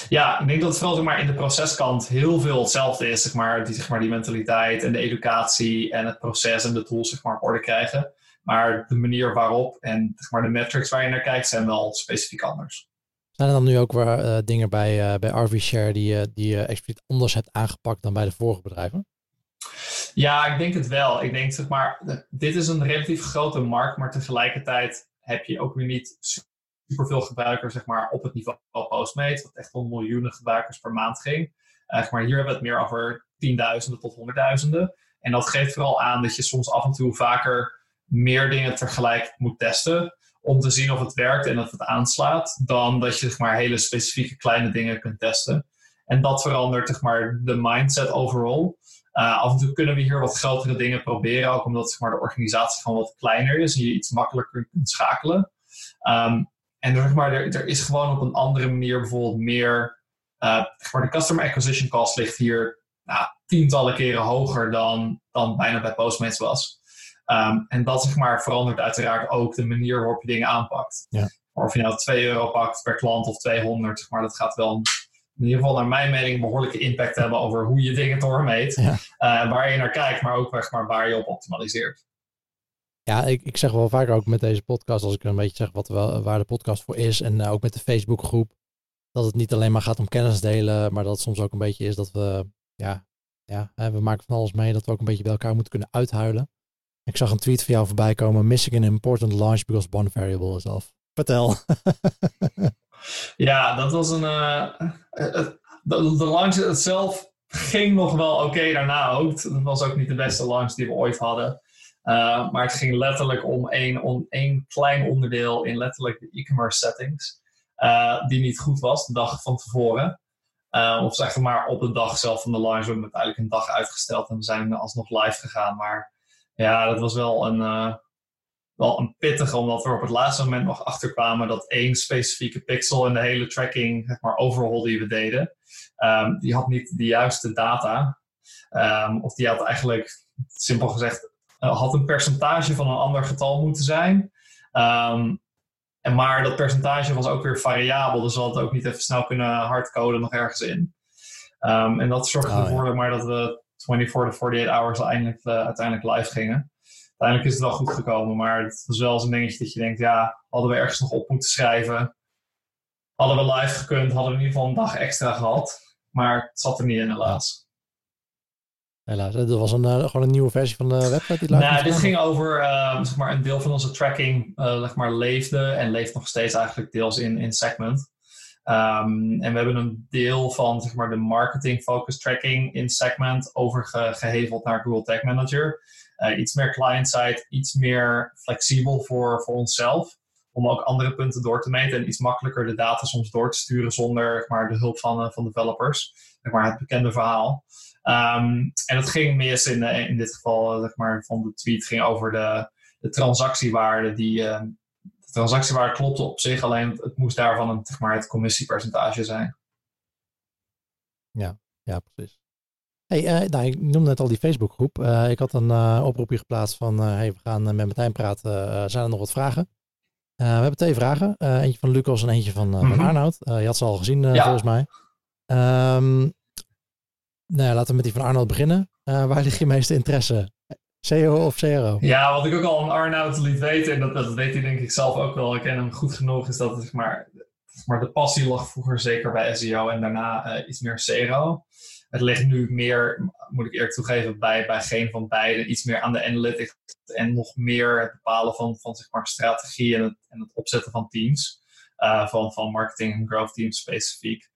Ja, ik denk dat het vooral zeg maar, in de proceskant heel veel hetzelfde is. Zeg maar, die, zeg maar, die mentaliteit en de educatie en het proces en de tools zeg maar, op orde krijgen. Maar de manier waarop en zeg maar, de metrics waar je naar kijkt zijn wel specifiek anders. Zijn er dan nu ook weer uh, dingen bij, uh, bij RV Share die, uh, die je expliciet anders hebt aangepakt dan bij de vorige bedrijven? Ja, ik denk het wel. Ik denk, zeg maar, dit is een relatief grote markt, maar tegelijkertijd heb je ook weer niet superveel gebruikers zeg maar, op het niveau Postmates, wat echt om miljoenen gebruikers per maand ging. Uh, maar hier hebben we het meer over tienduizenden tot honderdduizenden. En dat geeft vooral aan dat je soms af en toe vaker meer dingen tegelijk moet testen om te zien of het werkt en of het aanslaat, dan dat je zeg maar, hele specifieke kleine dingen kunt testen. En dat verandert zeg maar, de mindset overal. Uh, af en toe kunnen we hier wat grotere dingen proberen, ook omdat zeg maar, de organisatie gewoon wat kleiner is en je iets makkelijker kunt schakelen. Um, en zeg maar, er, er, is gewoon op een andere manier bijvoorbeeld meer. Uh, zeg maar, de customer acquisition cost ligt hier nou, tientallen keren hoger dan, dan bijna bij Postmates was. Um, en dat zeg maar, verandert uiteraard ook de manier waarop je dingen aanpakt. Ja. Of je nou 2 euro pakt per klant of 200, zeg maar, dat gaat wel in ieder geval naar mijn mening een behoorlijke impact hebben over hoe je dingen doormeet. Ja. Uh, waar je naar kijkt, maar ook zeg maar, waar je op optimaliseert. Ja, ik, ik zeg wel vaker ook met deze podcast, als ik een beetje zeg wat, waar de podcast voor is. En uh, ook met de Facebookgroep. Dat het niet alleen maar gaat om kennis delen, maar dat het soms ook een beetje is dat we, ja, ja we maken van alles mee. Dat we ook een beetje bij elkaar moeten kunnen uithuilen. Ik zag een tweet van jou voorbij komen. Missing an important launch because one variable is off. Vertel. ja, dat was een. Uh, de, de launch zelf ging nog wel oké daarna ook. Het was ook niet de beste launch die we ooit hadden. Uh, maar het ging letterlijk om één, om klein onderdeel in letterlijk de e-commerce settings. Uh, die niet goed was de dag van tevoren. Uh, of zeg maar op de dag zelf van de launch. We hebben uiteindelijk een dag uitgesteld en we zijn alsnog live gegaan. Maar ja, dat was wel een, wel een pittige, omdat we op het laatste moment nog achterkwamen dat één specifieke pixel in de hele tracking, zeg maar, overhaul die we deden, um, die had niet de juiste data. Um, of die had eigenlijk, simpel gezegd, uh, had een percentage van een ander getal moeten zijn. Um, en maar dat percentage was ook weer variabel, dus we hadden ook niet even snel kunnen hardcoden nog ergens in. en dat zorgde oh, ervoor ja. maar dat we 24 to 48 hours uiteindelijk, uh, uiteindelijk live gingen uiteindelijk is het wel goed gekomen. Maar het was wel zo'n dingetje dat je denkt, ja, hadden we ergens nog op moeten schrijven. Hadden we live gekund, hadden we in ieder geval een dag extra gehad. Maar het zat er niet in, helaas. Helaas, dat was een, uh, gewoon een nieuwe versie van de website die Nou, dit ging over uh, zeg maar een deel van onze tracking uh, zeg maar, leefde en leeft nog steeds eigenlijk deels in, in Segment. Um, en we hebben een deel van zeg maar, de marketing focus tracking in Segment overgeheveld naar Google Tag Manager. Uh, iets meer client-side, iets meer flexibel voor, voor onszelf. Om ook andere punten door te meten en iets makkelijker de data soms door te sturen zonder maar, de hulp van, van developers. Zeg maar, het bekende verhaal. Um, en het ging mis in, uh, in dit geval zeg maar, van de tweet ging over de, de transactiewaarde. Die, de transactiewaarde klopte op zich, alleen het moest daarvan een, zeg maar, het commissiepercentage zijn. Ja, ja precies. Hey, uh, nou, ik noemde net al die Facebookgroep. Uh, ik had een uh, oproepje geplaatst van, hey, we gaan met Martijn praten. zijn er nog wat vragen? we hebben twee vragen. eentje van Lucas en eentje van, mm -hmm. van Arnoud. je had ze al gezien, ja. volgens mij. Um, nou laten we met die van Arnoud beginnen. waar ligt je meeste interesse? CEO of CRO? Ja, wat ik ook al aan Arnoud liet weten, en dat, dat weet hij denk ik zelf ook wel, ik ken hem goed genoeg, is dat zeg maar, maar de passie lag vroeger zeker bij SEO en daarna iets meer SEO. Het ligt nu meer, moet ik eerlijk toegeven, bij, bij geen van beide. Iets meer aan de analytics en nog meer het bepalen van, van zeg maar, strategie en het, en het opzetten van teams. van, van marketing en growth teams specifiek.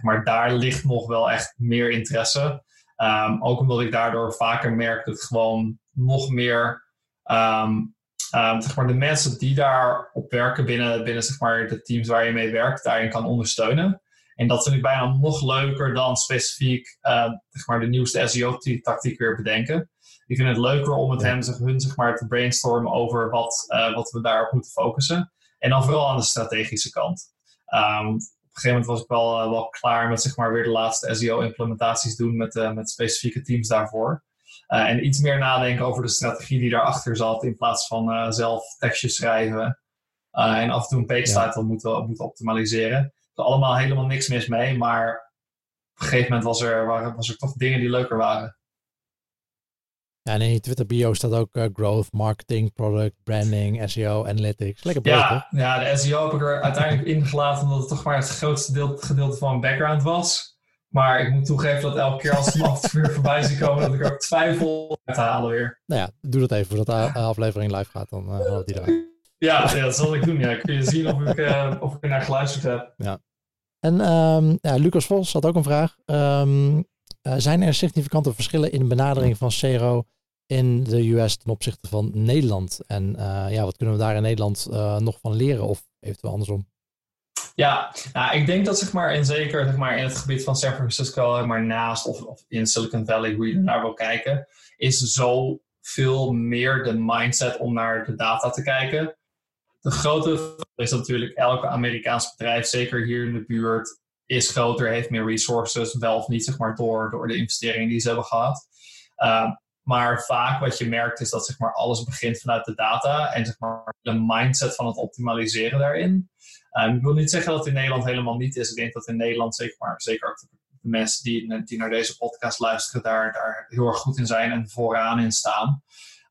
Maar daar ligt nog wel echt meer interesse. Um, ook omdat ik daardoor vaker merk dat gewoon nog meer um, zeg maar de mensen die daar op werken binnen, binnen zeg maar, de teams waar je mee werkt, daarin kan ondersteunen. En dat vind ik bijna nog leuker dan specifiek uh, zeg maar, de nieuwste SEO-tactiek weer bedenken. Ik vind het leuker om met hen, zeg, hun zeg maar, te brainstormen over wat, uh, wat we daarop moeten focussen. En dan vooral aan de strategische kant. Um, gegeven moment was ik wel, eh, wel klaar met zeg maar, weer de laatste SEO-implementaties doen met, uh, met specifieke teams daarvoor. Uh, en iets meer nadenken over de strategie die daarachter zat, in plaats van zelf tekstjes schrijven en af en toe een page title moeten, moeten optimaliseren. Er allemaal helemaal niks mis mee, maar op een gegeven moment was er, waren, was er toch dingen die leuker waren. Ja, en in je Twitter bio staat ook uh, growth, marketing, product, branding, SEO, analytics. Lekker breed, ja, ja, de SEO heb ik er uiteindelijk ingelaten omdat het toch maar het grootste deel, gedeelte van mijn background was. Maar ik moet toegeven dat elke keer als het weer voorbij zie komen, dat ik ook twijfel uit te halen weer. Nou ja, doe dat even voordat de aflevering live gaat, dan uh, halen die daar. Ja, ja, dat zal ik doen. Ja. Kun je zien of ik, uh, of ik naar geluisterd heb. Ja. En um, ja, Lucas Vos had ook een vraag. Um, uh, zijn er significante verschillen in de benadering van CRO in de US ten opzichte van Nederland? En uh, ja, wat kunnen we daar in Nederland uh, nog van leren of eventueel andersom? Ja, nou, ik denk dat zeg maar, in zeker zeg maar, in het gebied van San Francisco, maar naast of, in Silicon Valley, hoe je naar wil kijken, is zo veel meer de mindset om naar de data te kijken. De grote is natuurlijk elke Amerikaans bedrijf, zeker hier in de buurt, is groter, heeft meer resources, wel of niet zeg maar, door, door de investeringen die ze hebben gehad. Uh, maar vaak wat je merkt is dat zeg maar, alles begint vanuit de data en zeg maar, de mindset van het optimaliseren daarin. Um, ik wil niet zeggen dat het in Nederland helemaal niet is. Ik denk dat in Nederland, zeker, maar, zeker ook de mensen die, die naar deze podcast luisteren, daar, daar heel erg goed in zijn en vooraan in staan.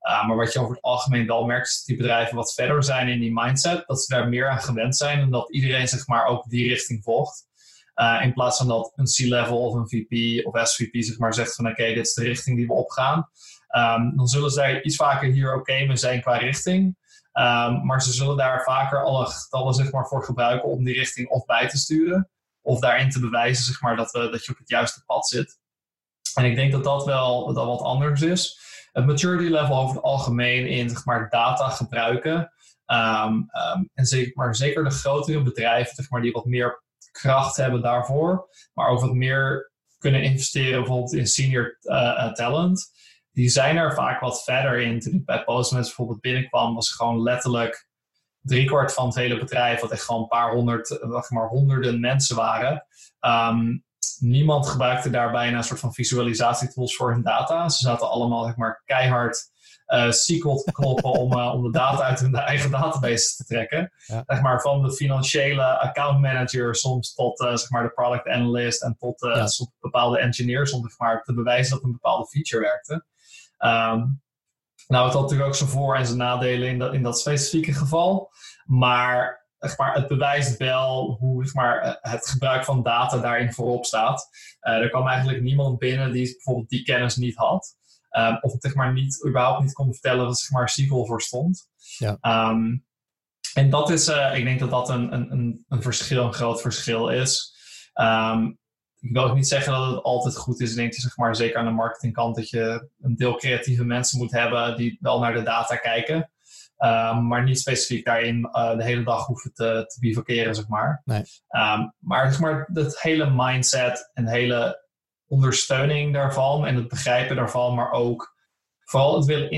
Uh, maar wat je over het algemeen wel merkt, is dat die bedrijven wat verder zijn in die mindset, dat ze daar meer aan gewend zijn en dat iedereen zeg maar, ook die richting volgt. Uh, in plaats van dat een C-level of een VP of SVP zeg maar, zegt van oké, dit is de richting die we opgaan. Um, dan zullen daar iets vaker hier oké okay mee zijn qua richting. Um, maar ze zullen daar vaker alle getallen zeg maar, voor gebruiken om die richting of bij te sturen. Of daarin te bewijzen zeg maar, dat, we, dat je op het juiste pad zit. En ik denk dat dat wel dat wat anders is. Het maturity level over het algemeen in zeg maar, data gebruiken. Um, en zeker, maar zeker de grotere bedrijven zeg maar, die wat meer kracht hebben daarvoor, maar ook wat meer kunnen investeren bijvoorbeeld in senior uh, talent. Die zijn er vaak wat verder in. Toen ik bij Postmates bijvoorbeeld binnenkwam, was gewoon letterlijk driekwart van het hele bedrijf, wat echt gewoon een paar honderd, eh, wacht maar honderden mensen waren. Um, niemand gebruikte daar bijna een soort van visualisatietools voor hun data. Ze zaten allemaal zeg maar, keihard SQL te kloppen om, uh, om de data uit hun eigen database te trekken. Ja. Zeg maar, van de financiële account manager soms tot uh, zeg maar, de product analyst en tot ja. bepaalde engineers om zeg maar, te bewijzen dat een bepaalde feature werkte. Um, nou, het had natuurlijk ook zijn voor- en zijn nadelen in dat, in dat specifieke geval. Maar, zeg maar het bewijst wel hoe zeg maar, het gebruik van data daarin voorop staat. er kwam eigenlijk niemand binnen die bijvoorbeeld die kennis niet had. Um, of het zeg maar niet, überhaupt niet kon vertellen wat zeg maar SQL voor stond. Ja. Um, en dat is, uh, ik denk dat dat een, een, een verschil, een groot verschil is. Um, ik wil ook niet zeggen dat het altijd goed is. Ik denk zeg maar, zeker aan de marketingkant dat je een deel creatieve mensen moet hebben die wel naar de data kijken. Um, maar niet specifiek daarin uh, de hele dag hoeven te, te bivakeren, zeg maar. Nee. Um, maar zeg maar, dat hele mindset en hele ondersteuning daarvan en het begrijpen daarvan, maar ook vooral het willen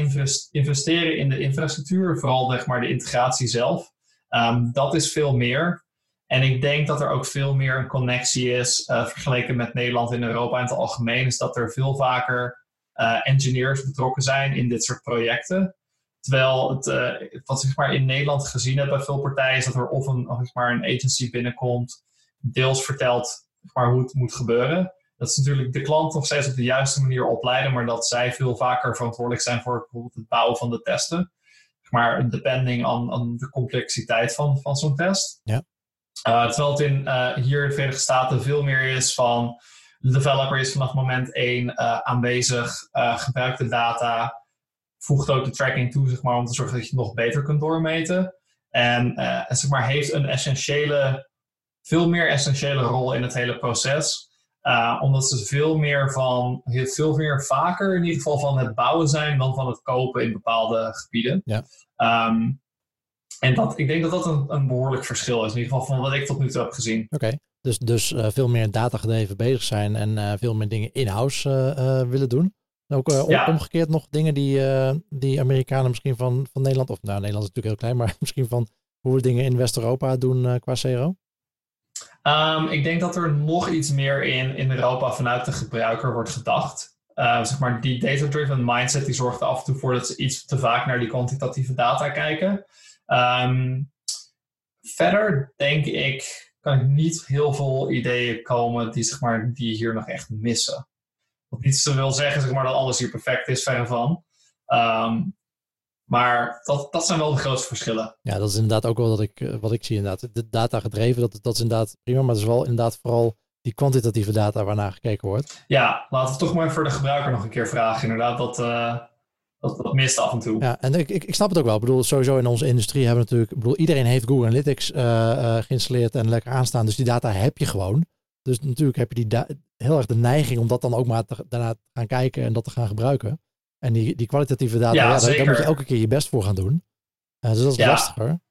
investeren in de infrastructuur, vooral zeg maar de integratie zelf. Um, dat is veel meer. En ik denk dat er ook veel meer een connectie is, uh, vergeleken met Nederland en Europa in het algemeen, is dat er veel vaker uh, engineers betrokken zijn in dit soort projecten. Terwijl het, uh, wat zeg maar in Nederland gezien heb bij veel partijen, is dat er of een, zeg maar een agency binnenkomt, deels vertelt maar, hoe het moet gebeuren dat is natuurlijk de klant nog steeds op de juiste manier opleiden, maar dat zij veel vaker verantwoordelijk zijn voor bijvoorbeeld het bouwen van de testen. Maar depending aan, de complexiteit van, van zo'n test. Ja. terwijl het in, hier in de Verenigde Staten veel meer is van de developer is vanaf moment 1 aanwezig, gebruikt de data, voegt ook de tracking toe zeg maar, om te zorgen dat je het nog beter kunt doormeten. En zeg maar, heeft een essentiële, veel meer essentiële rol in het hele proces. Uh, omdat ze veel meer van, veel meer vaker in ieder geval van het bouwen zijn dan van het kopen in bepaalde gebieden. Ja. Um, en dat, ik denk dat dat een, een behoorlijk verschil is, in ieder geval van wat ik tot nu toe heb gezien. Oké, dus, dus uh, veel meer datagedreven bezig zijn en uh, veel meer dingen in-house willen doen. En ook om, omgekeerd nog dingen die, die Amerikanen misschien van, van Nederland, of nou Nederland is natuurlijk heel klein, maar misschien van hoe we dingen in West-Europa doen qua CRO? Um, ik denk dat er nog iets meer in, in Europa vanuit de gebruiker wordt gedacht. Uh, zeg maar, die data-driven mindset die zorgt er af en toe voor dat ze iets te vaak naar die kwantitatieve data kijken. Um, verder denk ik, kan ik niet heel veel ideeën komen die, zeg maar, die hier nog echt missen. Wat niet wil zeggen zeg maar, dat alles hier perfect is, verre van. Um, maar dat, dat zijn wel de grootste verschillen. Ja, dat is inderdaad ook wel wat ik, eh, wat ik zie inderdaad. De data gedreven, dat, dat is inderdaad prima. Maar het is wel inderdaad vooral die kwantitatieve data waarnaar gekeken wordt. Ja, laten we toch maar voor de gebruiker nog een keer vragen. Inderdaad, dat, uh, dat, dat mist af en toe. Ja, en ik, ik, ik, snap het ook wel. Ik bedoel, sowieso in onze industrie hebben we natuurlijk... Ik bedoel, iedereen heeft Google Analytics uh, uh, geïnstalleerd en lekker aanstaan. Dus die data heb je gewoon. Dus natuurlijk heb je die heel erg de neiging om dat dan ook maar te, daarna te gaan kijken en dat te gaan gebruiken. En die, die kwalitatieve data, ja, daar, moet je elke keer je best voor gaan doen. Uh, dus dat is ja. lastiger.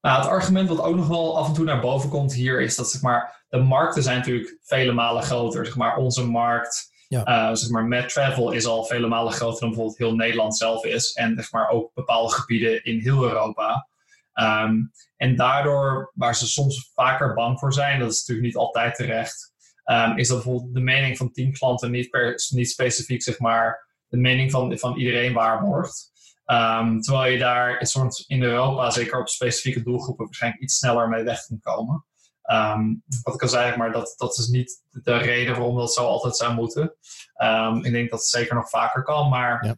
Nou, het argument wat ook nog wel af en toe naar boven komt hier is dat zeg maar, de markten zijn natuurlijk vele malen groter. Zeg maar, onze markt ja. uh, zeg maar, met travel is al vele malen groter dan bijvoorbeeld heel Nederland zelf is. En zeg maar, ook bepaalde gebieden in heel Europa. Um, en daardoor, waar ze soms vaker bang voor zijn, dat is natuurlijk niet altijd terecht, um, is dat bijvoorbeeld de mening van tien klanten niet, per, niet specifiek zeg maar, de mening van, van iedereen waarborgt. Um, terwijl je daar in Europa, zeker op specifieke doelgroepen, waarschijnlijk iets sneller mee weg kunt komen. Um, wat ik al zei, maar dat, dat is niet de reden waarom dat zo altijd zou moeten. Um, ik denk dat het zeker nog vaker kan, maar ja.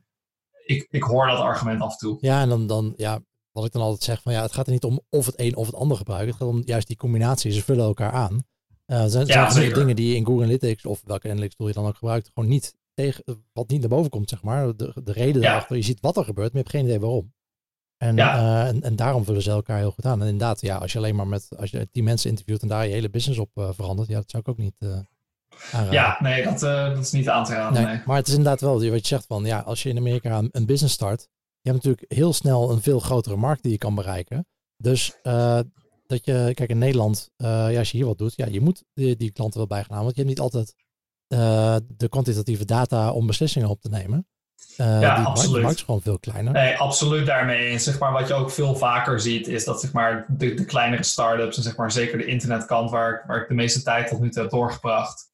ik, ik hoor dat argument af en toe. Ja, en dan, dan ja, wat ik dan altijd zeg, van ja, het gaat er niet om of het een of het ander gebruiken. Het gaat om juist die combinatie. Ze vullen elkaar aan. Uh, er zijn, ja, zijn dingen die je in Google Analytics of welke Analytics tool je dan ook gebruikt, gewoon niet tegen, wat niet naar boven komt, zeg maar. De, de reden ja. daarachter. Je ziet wat er gebeurt, maar je hebt geen idee waarom. En, uh, en, en, daarom vullen ze elkaar heel goed aan. En inderdaad, ja, als je alleen maar met als je die mensen interviewt en daar je hele business op uh, verandert, ja, dat zou ik ook niet uh, aanraden. Ja, nee, dat, dat is niet aan te raden. Nee, Maar het is inderdaad wel wat je zegt van, ja, als je in Amerika een, een business start, je hebt natuurlijk heel snel een veel grotere markt die je kan bereiken. Dus dat je, kijk, in Nederland, ja, als je hier wat doet, ja, je moet die, die klanten wel bijgaan, want je hebt niet altijd uh, de kwantitatieve data om beslissingen op te nemen. Uh, ja, die absoluut. Markt is gewoon veel kleiner. Nee, absoluut daarmee eens. Zeg maar, wat je ook veel vaker ziet, is dat zeg maar, de, de kleinere start-ups en zeg maar, zeker de internetkant, waar, waar ik de meeste tijd tot nu toe heb doorgebracht,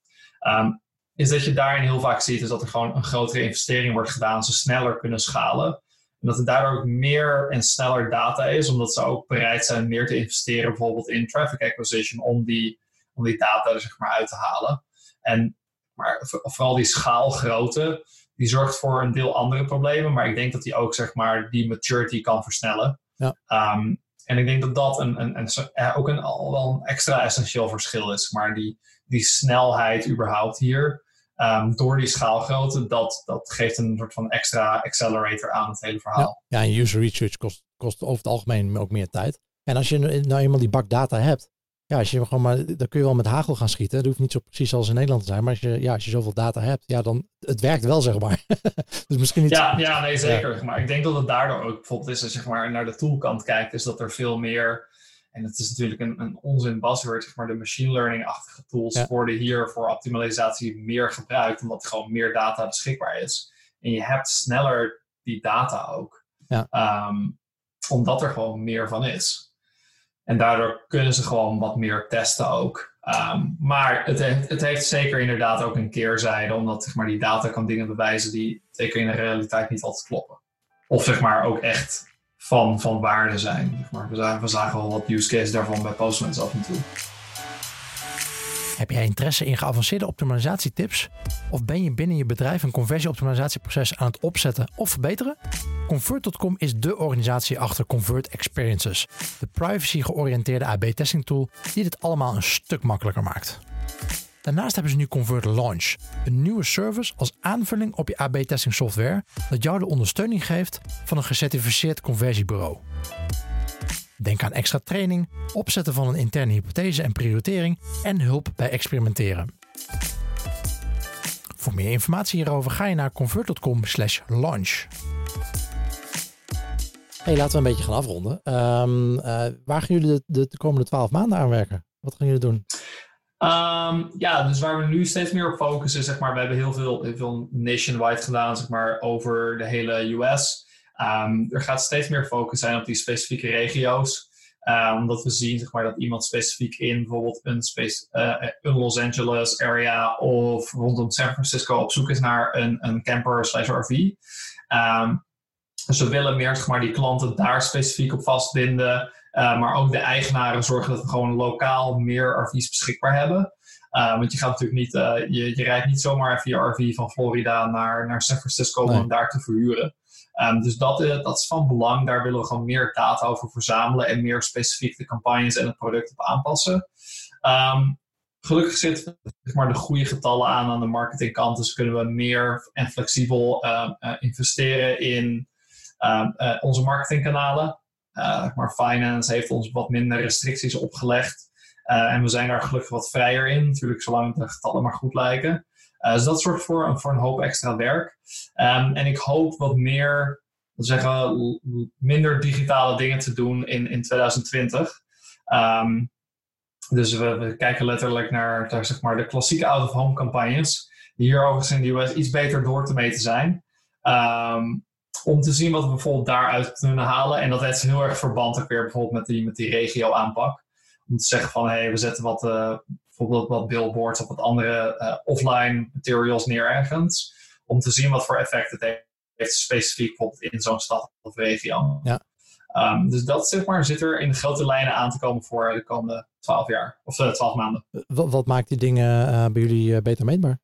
um, is dat je daarin heel vaak ziet is dat er gewoon een grotere investering wordt gedaan, ze sneller kunnen schalen. En dat er daardoor ook meer en sneller data is, omdat ze ook bereid zijn meer te investeren, bijvoorbeeld in traffic acquisition, om die, om die data er zeg maar uit te halen. En maar vooral die schaalgrootte, die zorgt voor een deel andere problemen. Maar ik denk dat die ook zeg maar, die maturity kan versnellen. Ja. Um, en ik denk dat dat een, een, een, ook een, al wel een extra essentieel verschil is. Maar die, die snelheid überhaupt hier, um, door die schaalgrootte, dat, dat geeft een soort van extra accelerator aan het hele verhaal. Ja, ja en user research kost, kost over het algemeen ook meer tijd. En als je nou eenmaal die bak data hebt, ja, als je gewoon maar, dan kun je wel met hagel gaan schieten. Dat hoeft niet zo precies als in Nederland te zijn. Maar als je, ja, als je zoveel data hebt, ja, dan het werkt wel, zeg maar. dus misschien niet. Ja, ja nee, zeker. Maar ik denk dat het daardoor ook bijvoorbeeld is, als je zeg maar, naar de toolkant kijkt, is dat er veel meer. En het is natuurlijk een, een onzin buzzword, zeg maar, de machine learning-achtige tools worden hier voor optimalisatie meer gebruikt, omdat er gewoon meer data beschikbaar is. En je hebt sneller die data ook. Ja. Um, omdat er gewoon meer van is. En daardoor kunnen ze gewoon wat meer testen ook. Um, maar het heeft, het heeft zeker inderdaad ook een keerzijde, omdat zeg maar, die data kan dingen bewijzen die zeker in de realiteit niet altijd kloppen. Of zeg maar ook echt van, van waarde zijn. Zeg maar. we, zagen, we wel wat use case daarvan bij Postmates af en toe. Heb jij interesse in geavanceerde optimalisatietips? Of ben je binnen je bedrijf een conversieoptimalisatieproces aan het opzetten of verbeteren? Convert.com is de organisatie achter Convert Experiences, de privacy-georiënteerde AB-testing tool die dit allemaal een stuk makkelijker maakt. Daarnaast hebben ze nu Convert Launch, een nieuwe service als aanvulling op je AB-testing software dat jou de ondersteuning geeft van een gecertificeerd conversiebureau. Denk aan extra training, opzetten van een interne hypothese en prioritering en hulp bij experimenteren. Voor meer informatie hierover ga je naar convert.com/launch. Hey, laten we een beetje gaan afronden. Um, uh, waar gaan jullie de, de, komende twaalf maanden aan werken? Wat gaan jullie doen? Um, ja, dus waar we nu steeds meer op focussen, zeg maar, we hebben heel veel, heel veel nationwide gedaan, zeg maar, over de hele US. Um, er gaat steeds meer focus zijn op die specifieke regio's. Uh, omdat we zien zeg maar, dat iemand specifiek in bijvoorbeeld een, space, uh, een Los Angeles area of rondom San Francisco op zoek is naar een, een camper slash RV. Um, dus we willen meer zeg maar, die klanten daar specifiek op vastbinden. Uh, maar ook de eigenaren zorgen dat we gewoon lokaal meer RV's beschikbaar hebben. Uh, want je gaat natuurlijk niet, uh, je, je rijdt niet zomaar via RV van Florida naar, naar San Francisco nee. om daar te verhuren. Um, dus dat, uh, dat is van belang. Daar willen we gewoon meer data over verzamelen en meer specifiek de campagnes en het product op aanpassen. Um, gelukkig zitten zeg maar, de goede getallen aan aan de marketingkant. Dus kunnen we meer en flexibel uh, uh, investeren in onze marketingkanalen. maar finance heeft ons wat minder restricties opgelegd. en we zijn daar gelukkig wat vrijer in. Natuurlijk, zolang de getallen maar goed lijken. Uh, dus dat zorgt voor, voor een hoop extra werk. Um, en ik hoop wat meer, zeggen, minder digitale dingen te doen in, in 2020. Um, dus we, we, kijken letterlijk naar, zeg maar, de klassieke out-of-home campagnes. Die hier overigens in de US iets beter door te meten zijn. Um, om te zien wat we bijvoorbeeld daaruit kunnen halen. En dat heeft heel erg verband ook weer bijvoorbeeld met die, met die regio aanpak. Om te zeggen van, hé, hey, we zetten wat, uh, bijvoorbeeld wat billboards of wat andere uh, offline materials neer ergens. Om te zien wat voor effect het heeft, specifiek bijvoorbeeld in zo'n stad of regio. Ja. Um, dus dat zeg maar, zit er in grote lijnen aan te komen voor de komende twaalf jaar of uh, twaalf maanden. Wat, wat, maakt die dingen uh, bij jullie beter meetbaar?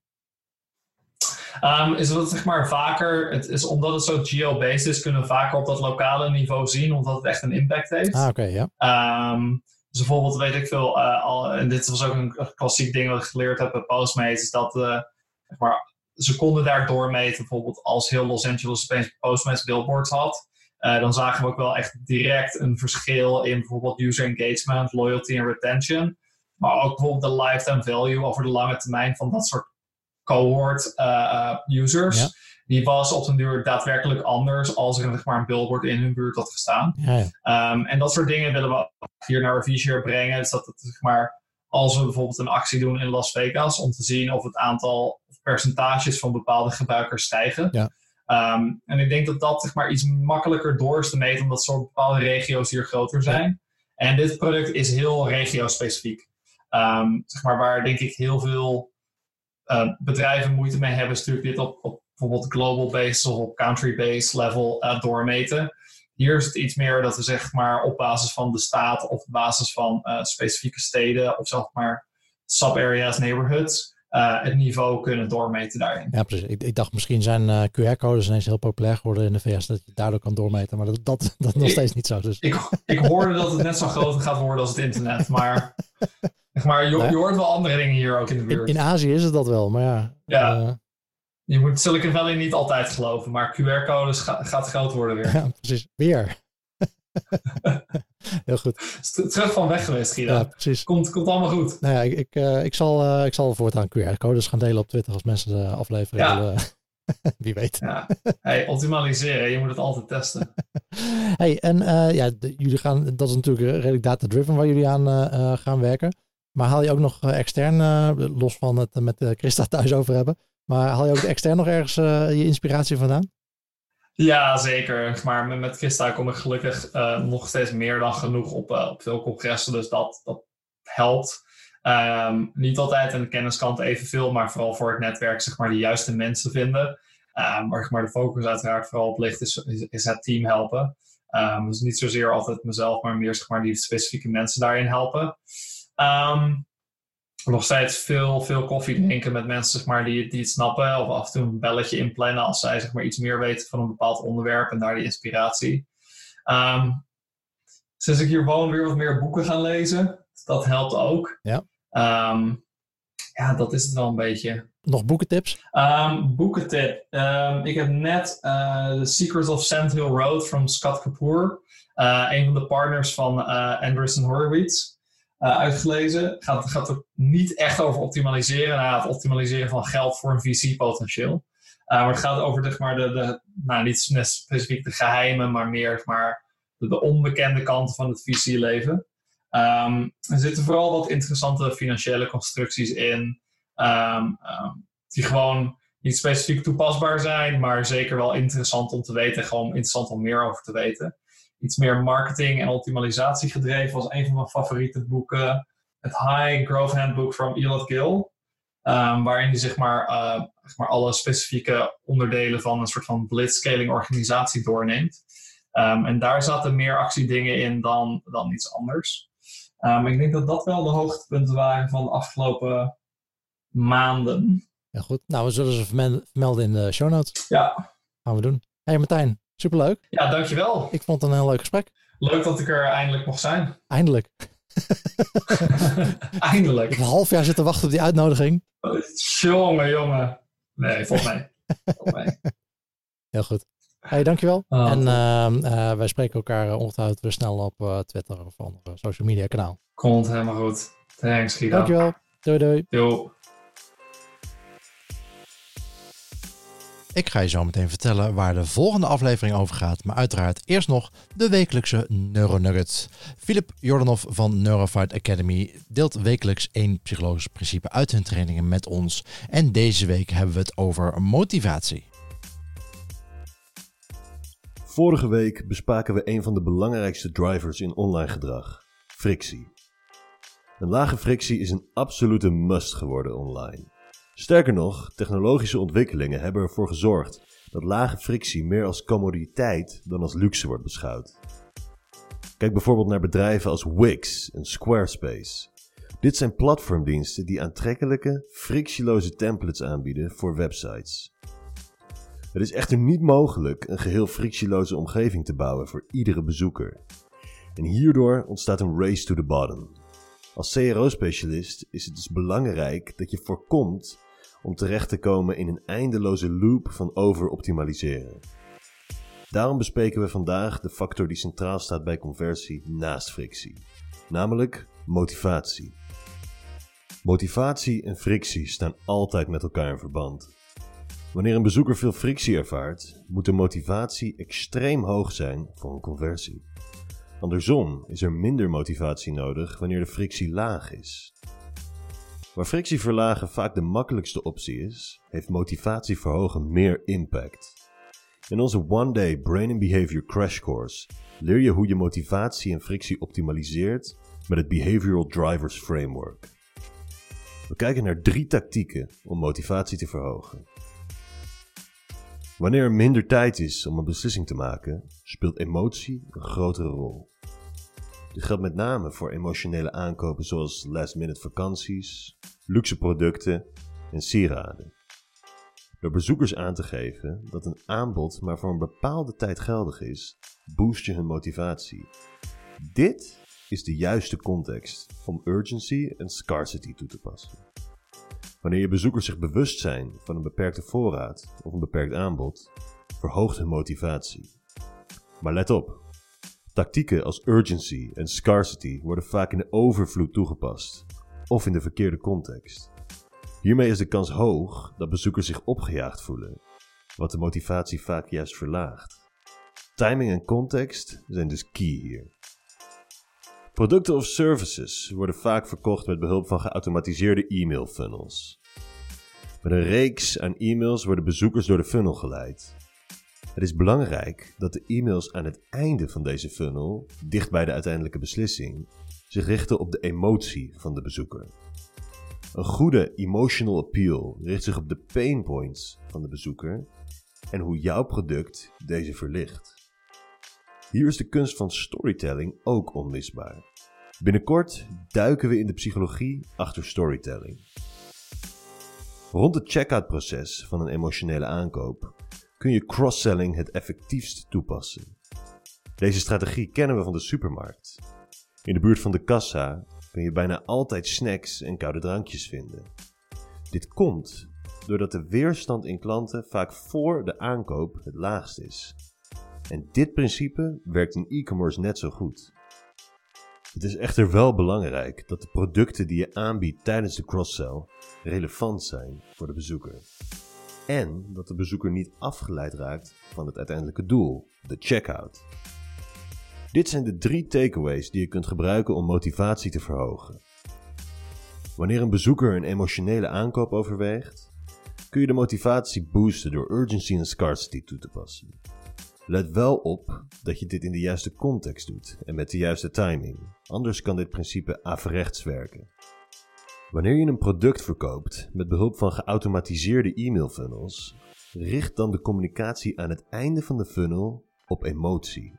Um, is dat zeg maar vaker, het is, omdat het zo geo-based is, kunnen we vaker op dat lokale niveau zien, omdat het echt een impact heeft. Ah, oké, okay, ja. Um, dus bijvoorbeeld weet ik veel, uh, al, en dit was ook een klassiek ding wat ik geleerd heb bij Postmates, is dat zeg maar, ze konden daar doormeten. Bijvoorbeeld als heel Los Angeles opeens Postmates billboards had, uh, dan zagen we ook wel echt direct een verschil in bijvoorbeeld user engagement, loyalty en retention. Maar ook bijvoorbeeld de lifetime value over de lange termijn van dat soort cohort users. Die was op een duur daadwerkelijk anders als er zeg maar, een billboard in hun buurt had gestaan. Ja, ja. Um, en dat soort dingen willen we hier naar Revisier brengen. Dus dat het, zeg maar, als we bijvoorbeeld een actie doen in Las Vegas om te zien of het aantal percentages van bepaalde gebruikers stijgen. Ja. Um, en ik denk dat dat zeg maar, iets makkelijker door is te meten, omdat soort bepaalde regio's hier groter zijn. En dit product is heel regio-specifiek. Um, zeg maar, waar denk ik heel veel uh, bedrijven moeite mee hebben, is natuurlijk dit op, op bijvoorbeeld global based of op country based level uh, doormeten. Hier is het iets meer dat we zeg maar op basis van de staat of op basis van uh, specifieke steden of zeg maar sub-areas, neighborhoods, uh, het niveau kunnen doormeten daarin. Ja, precies. Ik, ik dacht misschien zijn QR-codes ineens heel populair geworden in de VS, dat je daardoor kan doormeten, maar dat, dat, dat nog steeds niet zo. Dus. Ik, ik hoorde dat het net zo groot gaat worden als het internet, maar, maar je, je hoort wel andere dingen hier ook in de buurt. In, in Azië is het dat wel, maar ja. Ja je moet Silicon Valley niet altijd geloven, maar QR-codes gaat groot worden weer. Ja, precies. Weer. Heel goed. Terug van weg geweest, Guido. Ja, precies. Komt, komt allemaal goed. Nou ja, ik, ik, uh, ik, zal, uh, ik zal voortaan QR-codes gaan delen op Twitter als mensen de aflevering ja. willen. Wie weet. Ja. Hey, optimaliseren, je moet het altijd testen. hey, en uh, ja, de, jullie gaan, dat is natuurlijk redelijk data-driven waar jullie aan gaan werken. Maar haal je ook nog extern, los van het met Christa thuis over hebben, maar haal je ook extern nog ergens uh, je inspiratie vandaan? Ja, zeker. Maar met, Christa kom ik gelukkig uh, nog steeds meer dan genoeg op, uh, op veel congressen. Dus dat, dat helpt. Um, niet altijd aan de kenniskant evenveel, maar vooral voor het netwerk zeg maar, de juiste mensen vinden. Um, waar maar, de focus uiteraard vooral op ligt, is, is, het team helpen. Um, dus niet zozeer altijd mezelf, maar meer zeg maar, die specifieke mensen daarin helpen. Um, nog steeds veel, veel koffie drinken met mensen zeg maar, die, die het snappen. Of af en toe een belletje inplannen als zij zeg maar, iets meer weten van een bepaald onderwerp en daar die inspiratie. Ehm, sinds ik hier woon weer wat meer boeken gaan lezen. Dat helpt ook. Ja. Ehm, ja, dat is het wel een beetje. Nog boekentips? Um, boekentip. ik heb net uh, The Secrets of Sand Hill Road van Scott Kapoor. Uh, een van de partners van uh, Andreessen Horowitz. Uh, uitgelezen. Gaat, gaat het niet echt over optimaliseren. Nou, het optimaliseren van geld voor een VC-potentieel. Uh, maar het gaat over zeg maar, de, de, nou, niet specifiek de geheimen, maar meer maar, de, de onbekende kanten van het VC-leven. Um, er zitten vooral wat interessante financiële constructies in, um, um, die gewoon niet specifiek toepasbaar zijn, maar zeker wel interessant om te weten, gewoon interessant om meer over te weten iets meer marketing en optimalisatie gedreven. was een van mijn favoriete boeken. Het High Growth Handbook van Elot Gill. Um, waarin hij zeg maar, uh, zeg maar alle specifieke onderdelen van een soort van blitzscaling organisatie doorneemt. Um, en daar zaten meer actiedingen in dan, dan iets anders. Um, ik denk dat dat wel de hoogtepunten waren van de afgelopen maanden. Ja, goed. Nou, we zullen ze vermelden in de show notes. Ja. Gaan we doen. Hey Martijn, Superleuk. Ja, dankjewel. Ik vond het een heel leuk gesprek. Leuk dat ik er eindelijk mocht zijn. Eindelijk. eindelijk. Ik heb een half jaar zitten wachten op die uitnodiging. Jongen, jongen. Nee, volgens mij. mij. Heel goed. Hey, dankjewel. Oh, en uh, wij spreken elkaar uh, ongetwijfeld weer snel op uh, Twitter of andere social media kanaal. Komt helemaal goed. Thanks, Guido. Dankjewel. Doei doei. Yo. Ik ga je zo meteen vertellen waar de volgende aflevering over gaat. Maar uiteraard eerst nog de wekelijkse Neuronugget. Filip Jordanov van Neurofight Academy deelt wekelijks één psychologisch principe uit hun trainingen met ons. En deze week hebben we het over motivatie. Vorige week bespraken we een van de belangrijkste drivers in online gedrag: frictie. Een lage frictie is een absolute must geworden online. Sterker nog, technologische ontwikkelingen hebben ervoor gezorgd dat lage frictie meer als commoditeit dan als luxe wordt beschouwd. Kijk bijvoorbeeld naar bedrijven als Wix en Squarespace. Dit zijn platformdiensten die aantrekkelijke, frictieloze templates aanbieden voor websites. Het is echter niet mogelijk een geheel frictieloze omgeving te bouwen voor iedere bezoeker. En hierdoor ontstaat een race to the bottom. Als CRO-specialist is het dus belangrijk dat je voorkomt om terecht te komen in een eindeloze loop van overoptimaliseren. Daarom bespreken we vandaag de factor die centraal staat bij conversie naast frictie, namelijk motivatie. Motivatie en frictie staan altijd met elkaar in verband. Wanneer een bezoeker veel frictie ervaart, moet de motivatie extreem hoog zijn voor een conversie. Andersom is er minder motivatie nodig wanneer de frictie laag is. Waar frictie verlagen vaak de makkelijkste optie is, heeft motivatie verhogen meer impact. In onze One Day Brain and Behavior Crash Course leer je hoe je motivatie en frictie optimaliseert met het Behavioral Drivers Framework. We kijken naar drie tactieken om motivatie te verhogen. Wanneer er minder tijd is om een beslissing te maken, speelt emotie een grotere rol. Dit geldt met name voor emotionele aankopen zoals last-minute vakanties, luxe producten en sieraden. Door bezoekers aan te geven dat een aanbod maar voor een bepaalde tijd geldig is, boost je hun motivatie. Dit is de juiste context om urgency en scarcity toe te passen. Wanneer je bezoekers zich bewust zijn van een beperkte voorraad of een beperkt aanbod, verhoogt hun motivatie. Maar let op, Tactieken als urgency en scarcity worden vaak in de overvloed toegepast, of in de verkeerde context. Hiermee is de kans hoog dat bezoekers zich opgejaagd voelen, wat de motivatie vaak juist verlaagt. Timing en context zijn dus key hier. Producten of services worden vaak verkocht met behulp van geautomatiseerde e-mail funnels. Met een reeks aan e-mails worden bezoekers door de funnel geleid. Het is belangrijk dat de e-mails aan het einde van deze funnel, dicht bij de uiteindelijke beslissing, zich richten op de emotie van de bezoeker. Een goede emotional appeal richt zich op de pain points van de bezoeker en hoe jouw product deze verlicht. Hier is de kunst van storytelling ook onmisbaar. Binnenkort duiken we in de psychologie achter storytelling. Rond het checkout proces van een emotionele aankoop kun je cross-selling het effectiefst toepassen. Deze strategie kennen we van de supermarkt. In de buurt van de kassa kun je bijna altijd snacks en koude drankjes vinden. Dit komt doordat de weerstand in klanten vaak voor de aankoop het laagst is. En dit principe werkt in e-commerce net zo goed. Het is echter wel belangrijk dat de producten die je aanbiedt tijdens de cross-sell relevant zijn voor de bezoeker. En dat de bezoeker niet afgeleid raakt van het uiteindelijke doel, de checkout. Dit zijn de drie takeaways die je kunt gebruiken om motivatie te verhogen. Wanneer een bezoeker een emotionele aankoop overweegt, kun je de motivatie boosten door urgency en scarcity toe te passen. Let wel op dat je dit in de juiste context doet en met de juiste timing, anders kan dit principe averechts werken. Wanneer je een product verkoopt met behulp van geautomatiseerde e-mail funnels, richt dan de communicatie aan het einde van de funnel op emotie.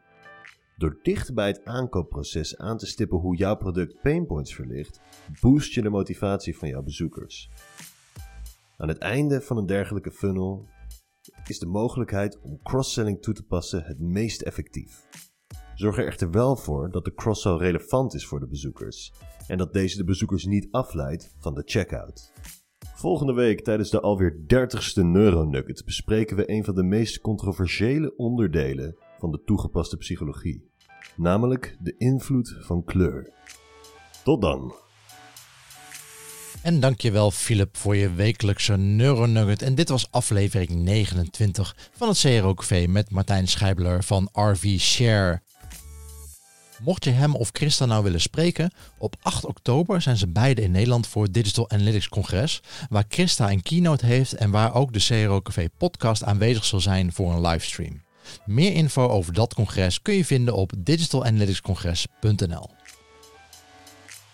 Door dicht bij het aankoopproces aan te stippen hoe jouw product painpoints verlicht, boost je de motivatie van jouw bezoekers. Aan het einde van een dergelijke funnel is de mogelijkheid om cross-selling toe te passen het meest effectief. Zorg er echter wel voor dat de cross-sell relevant is voor de bezoekers en dat deze de bezoekers niet afleidt van de checkout. Volgende week tijdens de alweer 30ste Neuronugget bespreken we een van de meest controversiële onderdelen van de toegepaste psychologie, namelijk de invloed van kleur. Tot dan! En dankjewel Philip voor je wekelijkse Neuronugget. En dit was aflevering 29 van het CRO-café met Martijn Schijbeler van RV Share. Mocht je hem of Christa nou willen spreken, op 8 oktober zijn ze beide in Nederland voor het Digital Analytics Congres, waar Christa een keynote heeft en waar ook de CRO Café podcast aanwezig zal zijn voor een livestream. Meer info over dat congres kun je vinden op digitalanalyticscongres.nl.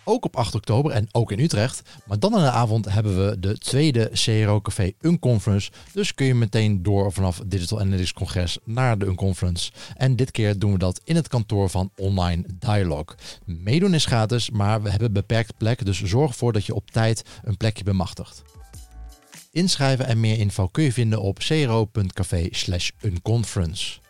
Ook op 8 oktober en ook in Utrecht. Maar dan in de avond hebben we de tweede CRO Café Unconference. Dus kun je meteen door vanaf Digital Analytics Congres naar de Unconference. En dit keer doen we dat in het kantoor van Online Dialog. Meedoen is gratis, maar we hebben beperkt plek. Dus zorg ervoor dat je op tijd een plekje bemachtigt. Inschrijven en meer info kun je vinden op cro.café unconference.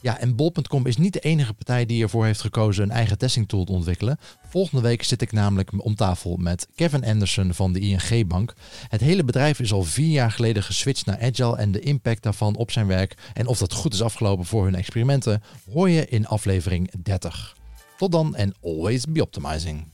Ja, en bol.com is niet de enige partij die ervoor heeft gekozen een eigen testingtool te ontwikkelen. Volgende week zit ik namelijk om tafel met Kevin Anderson van de ING Bank. Het hele bedrijf is al vier jaar geleden geswitcht naar Agile en de impact daarvan op zijn werk en of dat goed is afgelopen voor hun experimenten hoor je in aflevering 30. Tot dan en always be optimizing.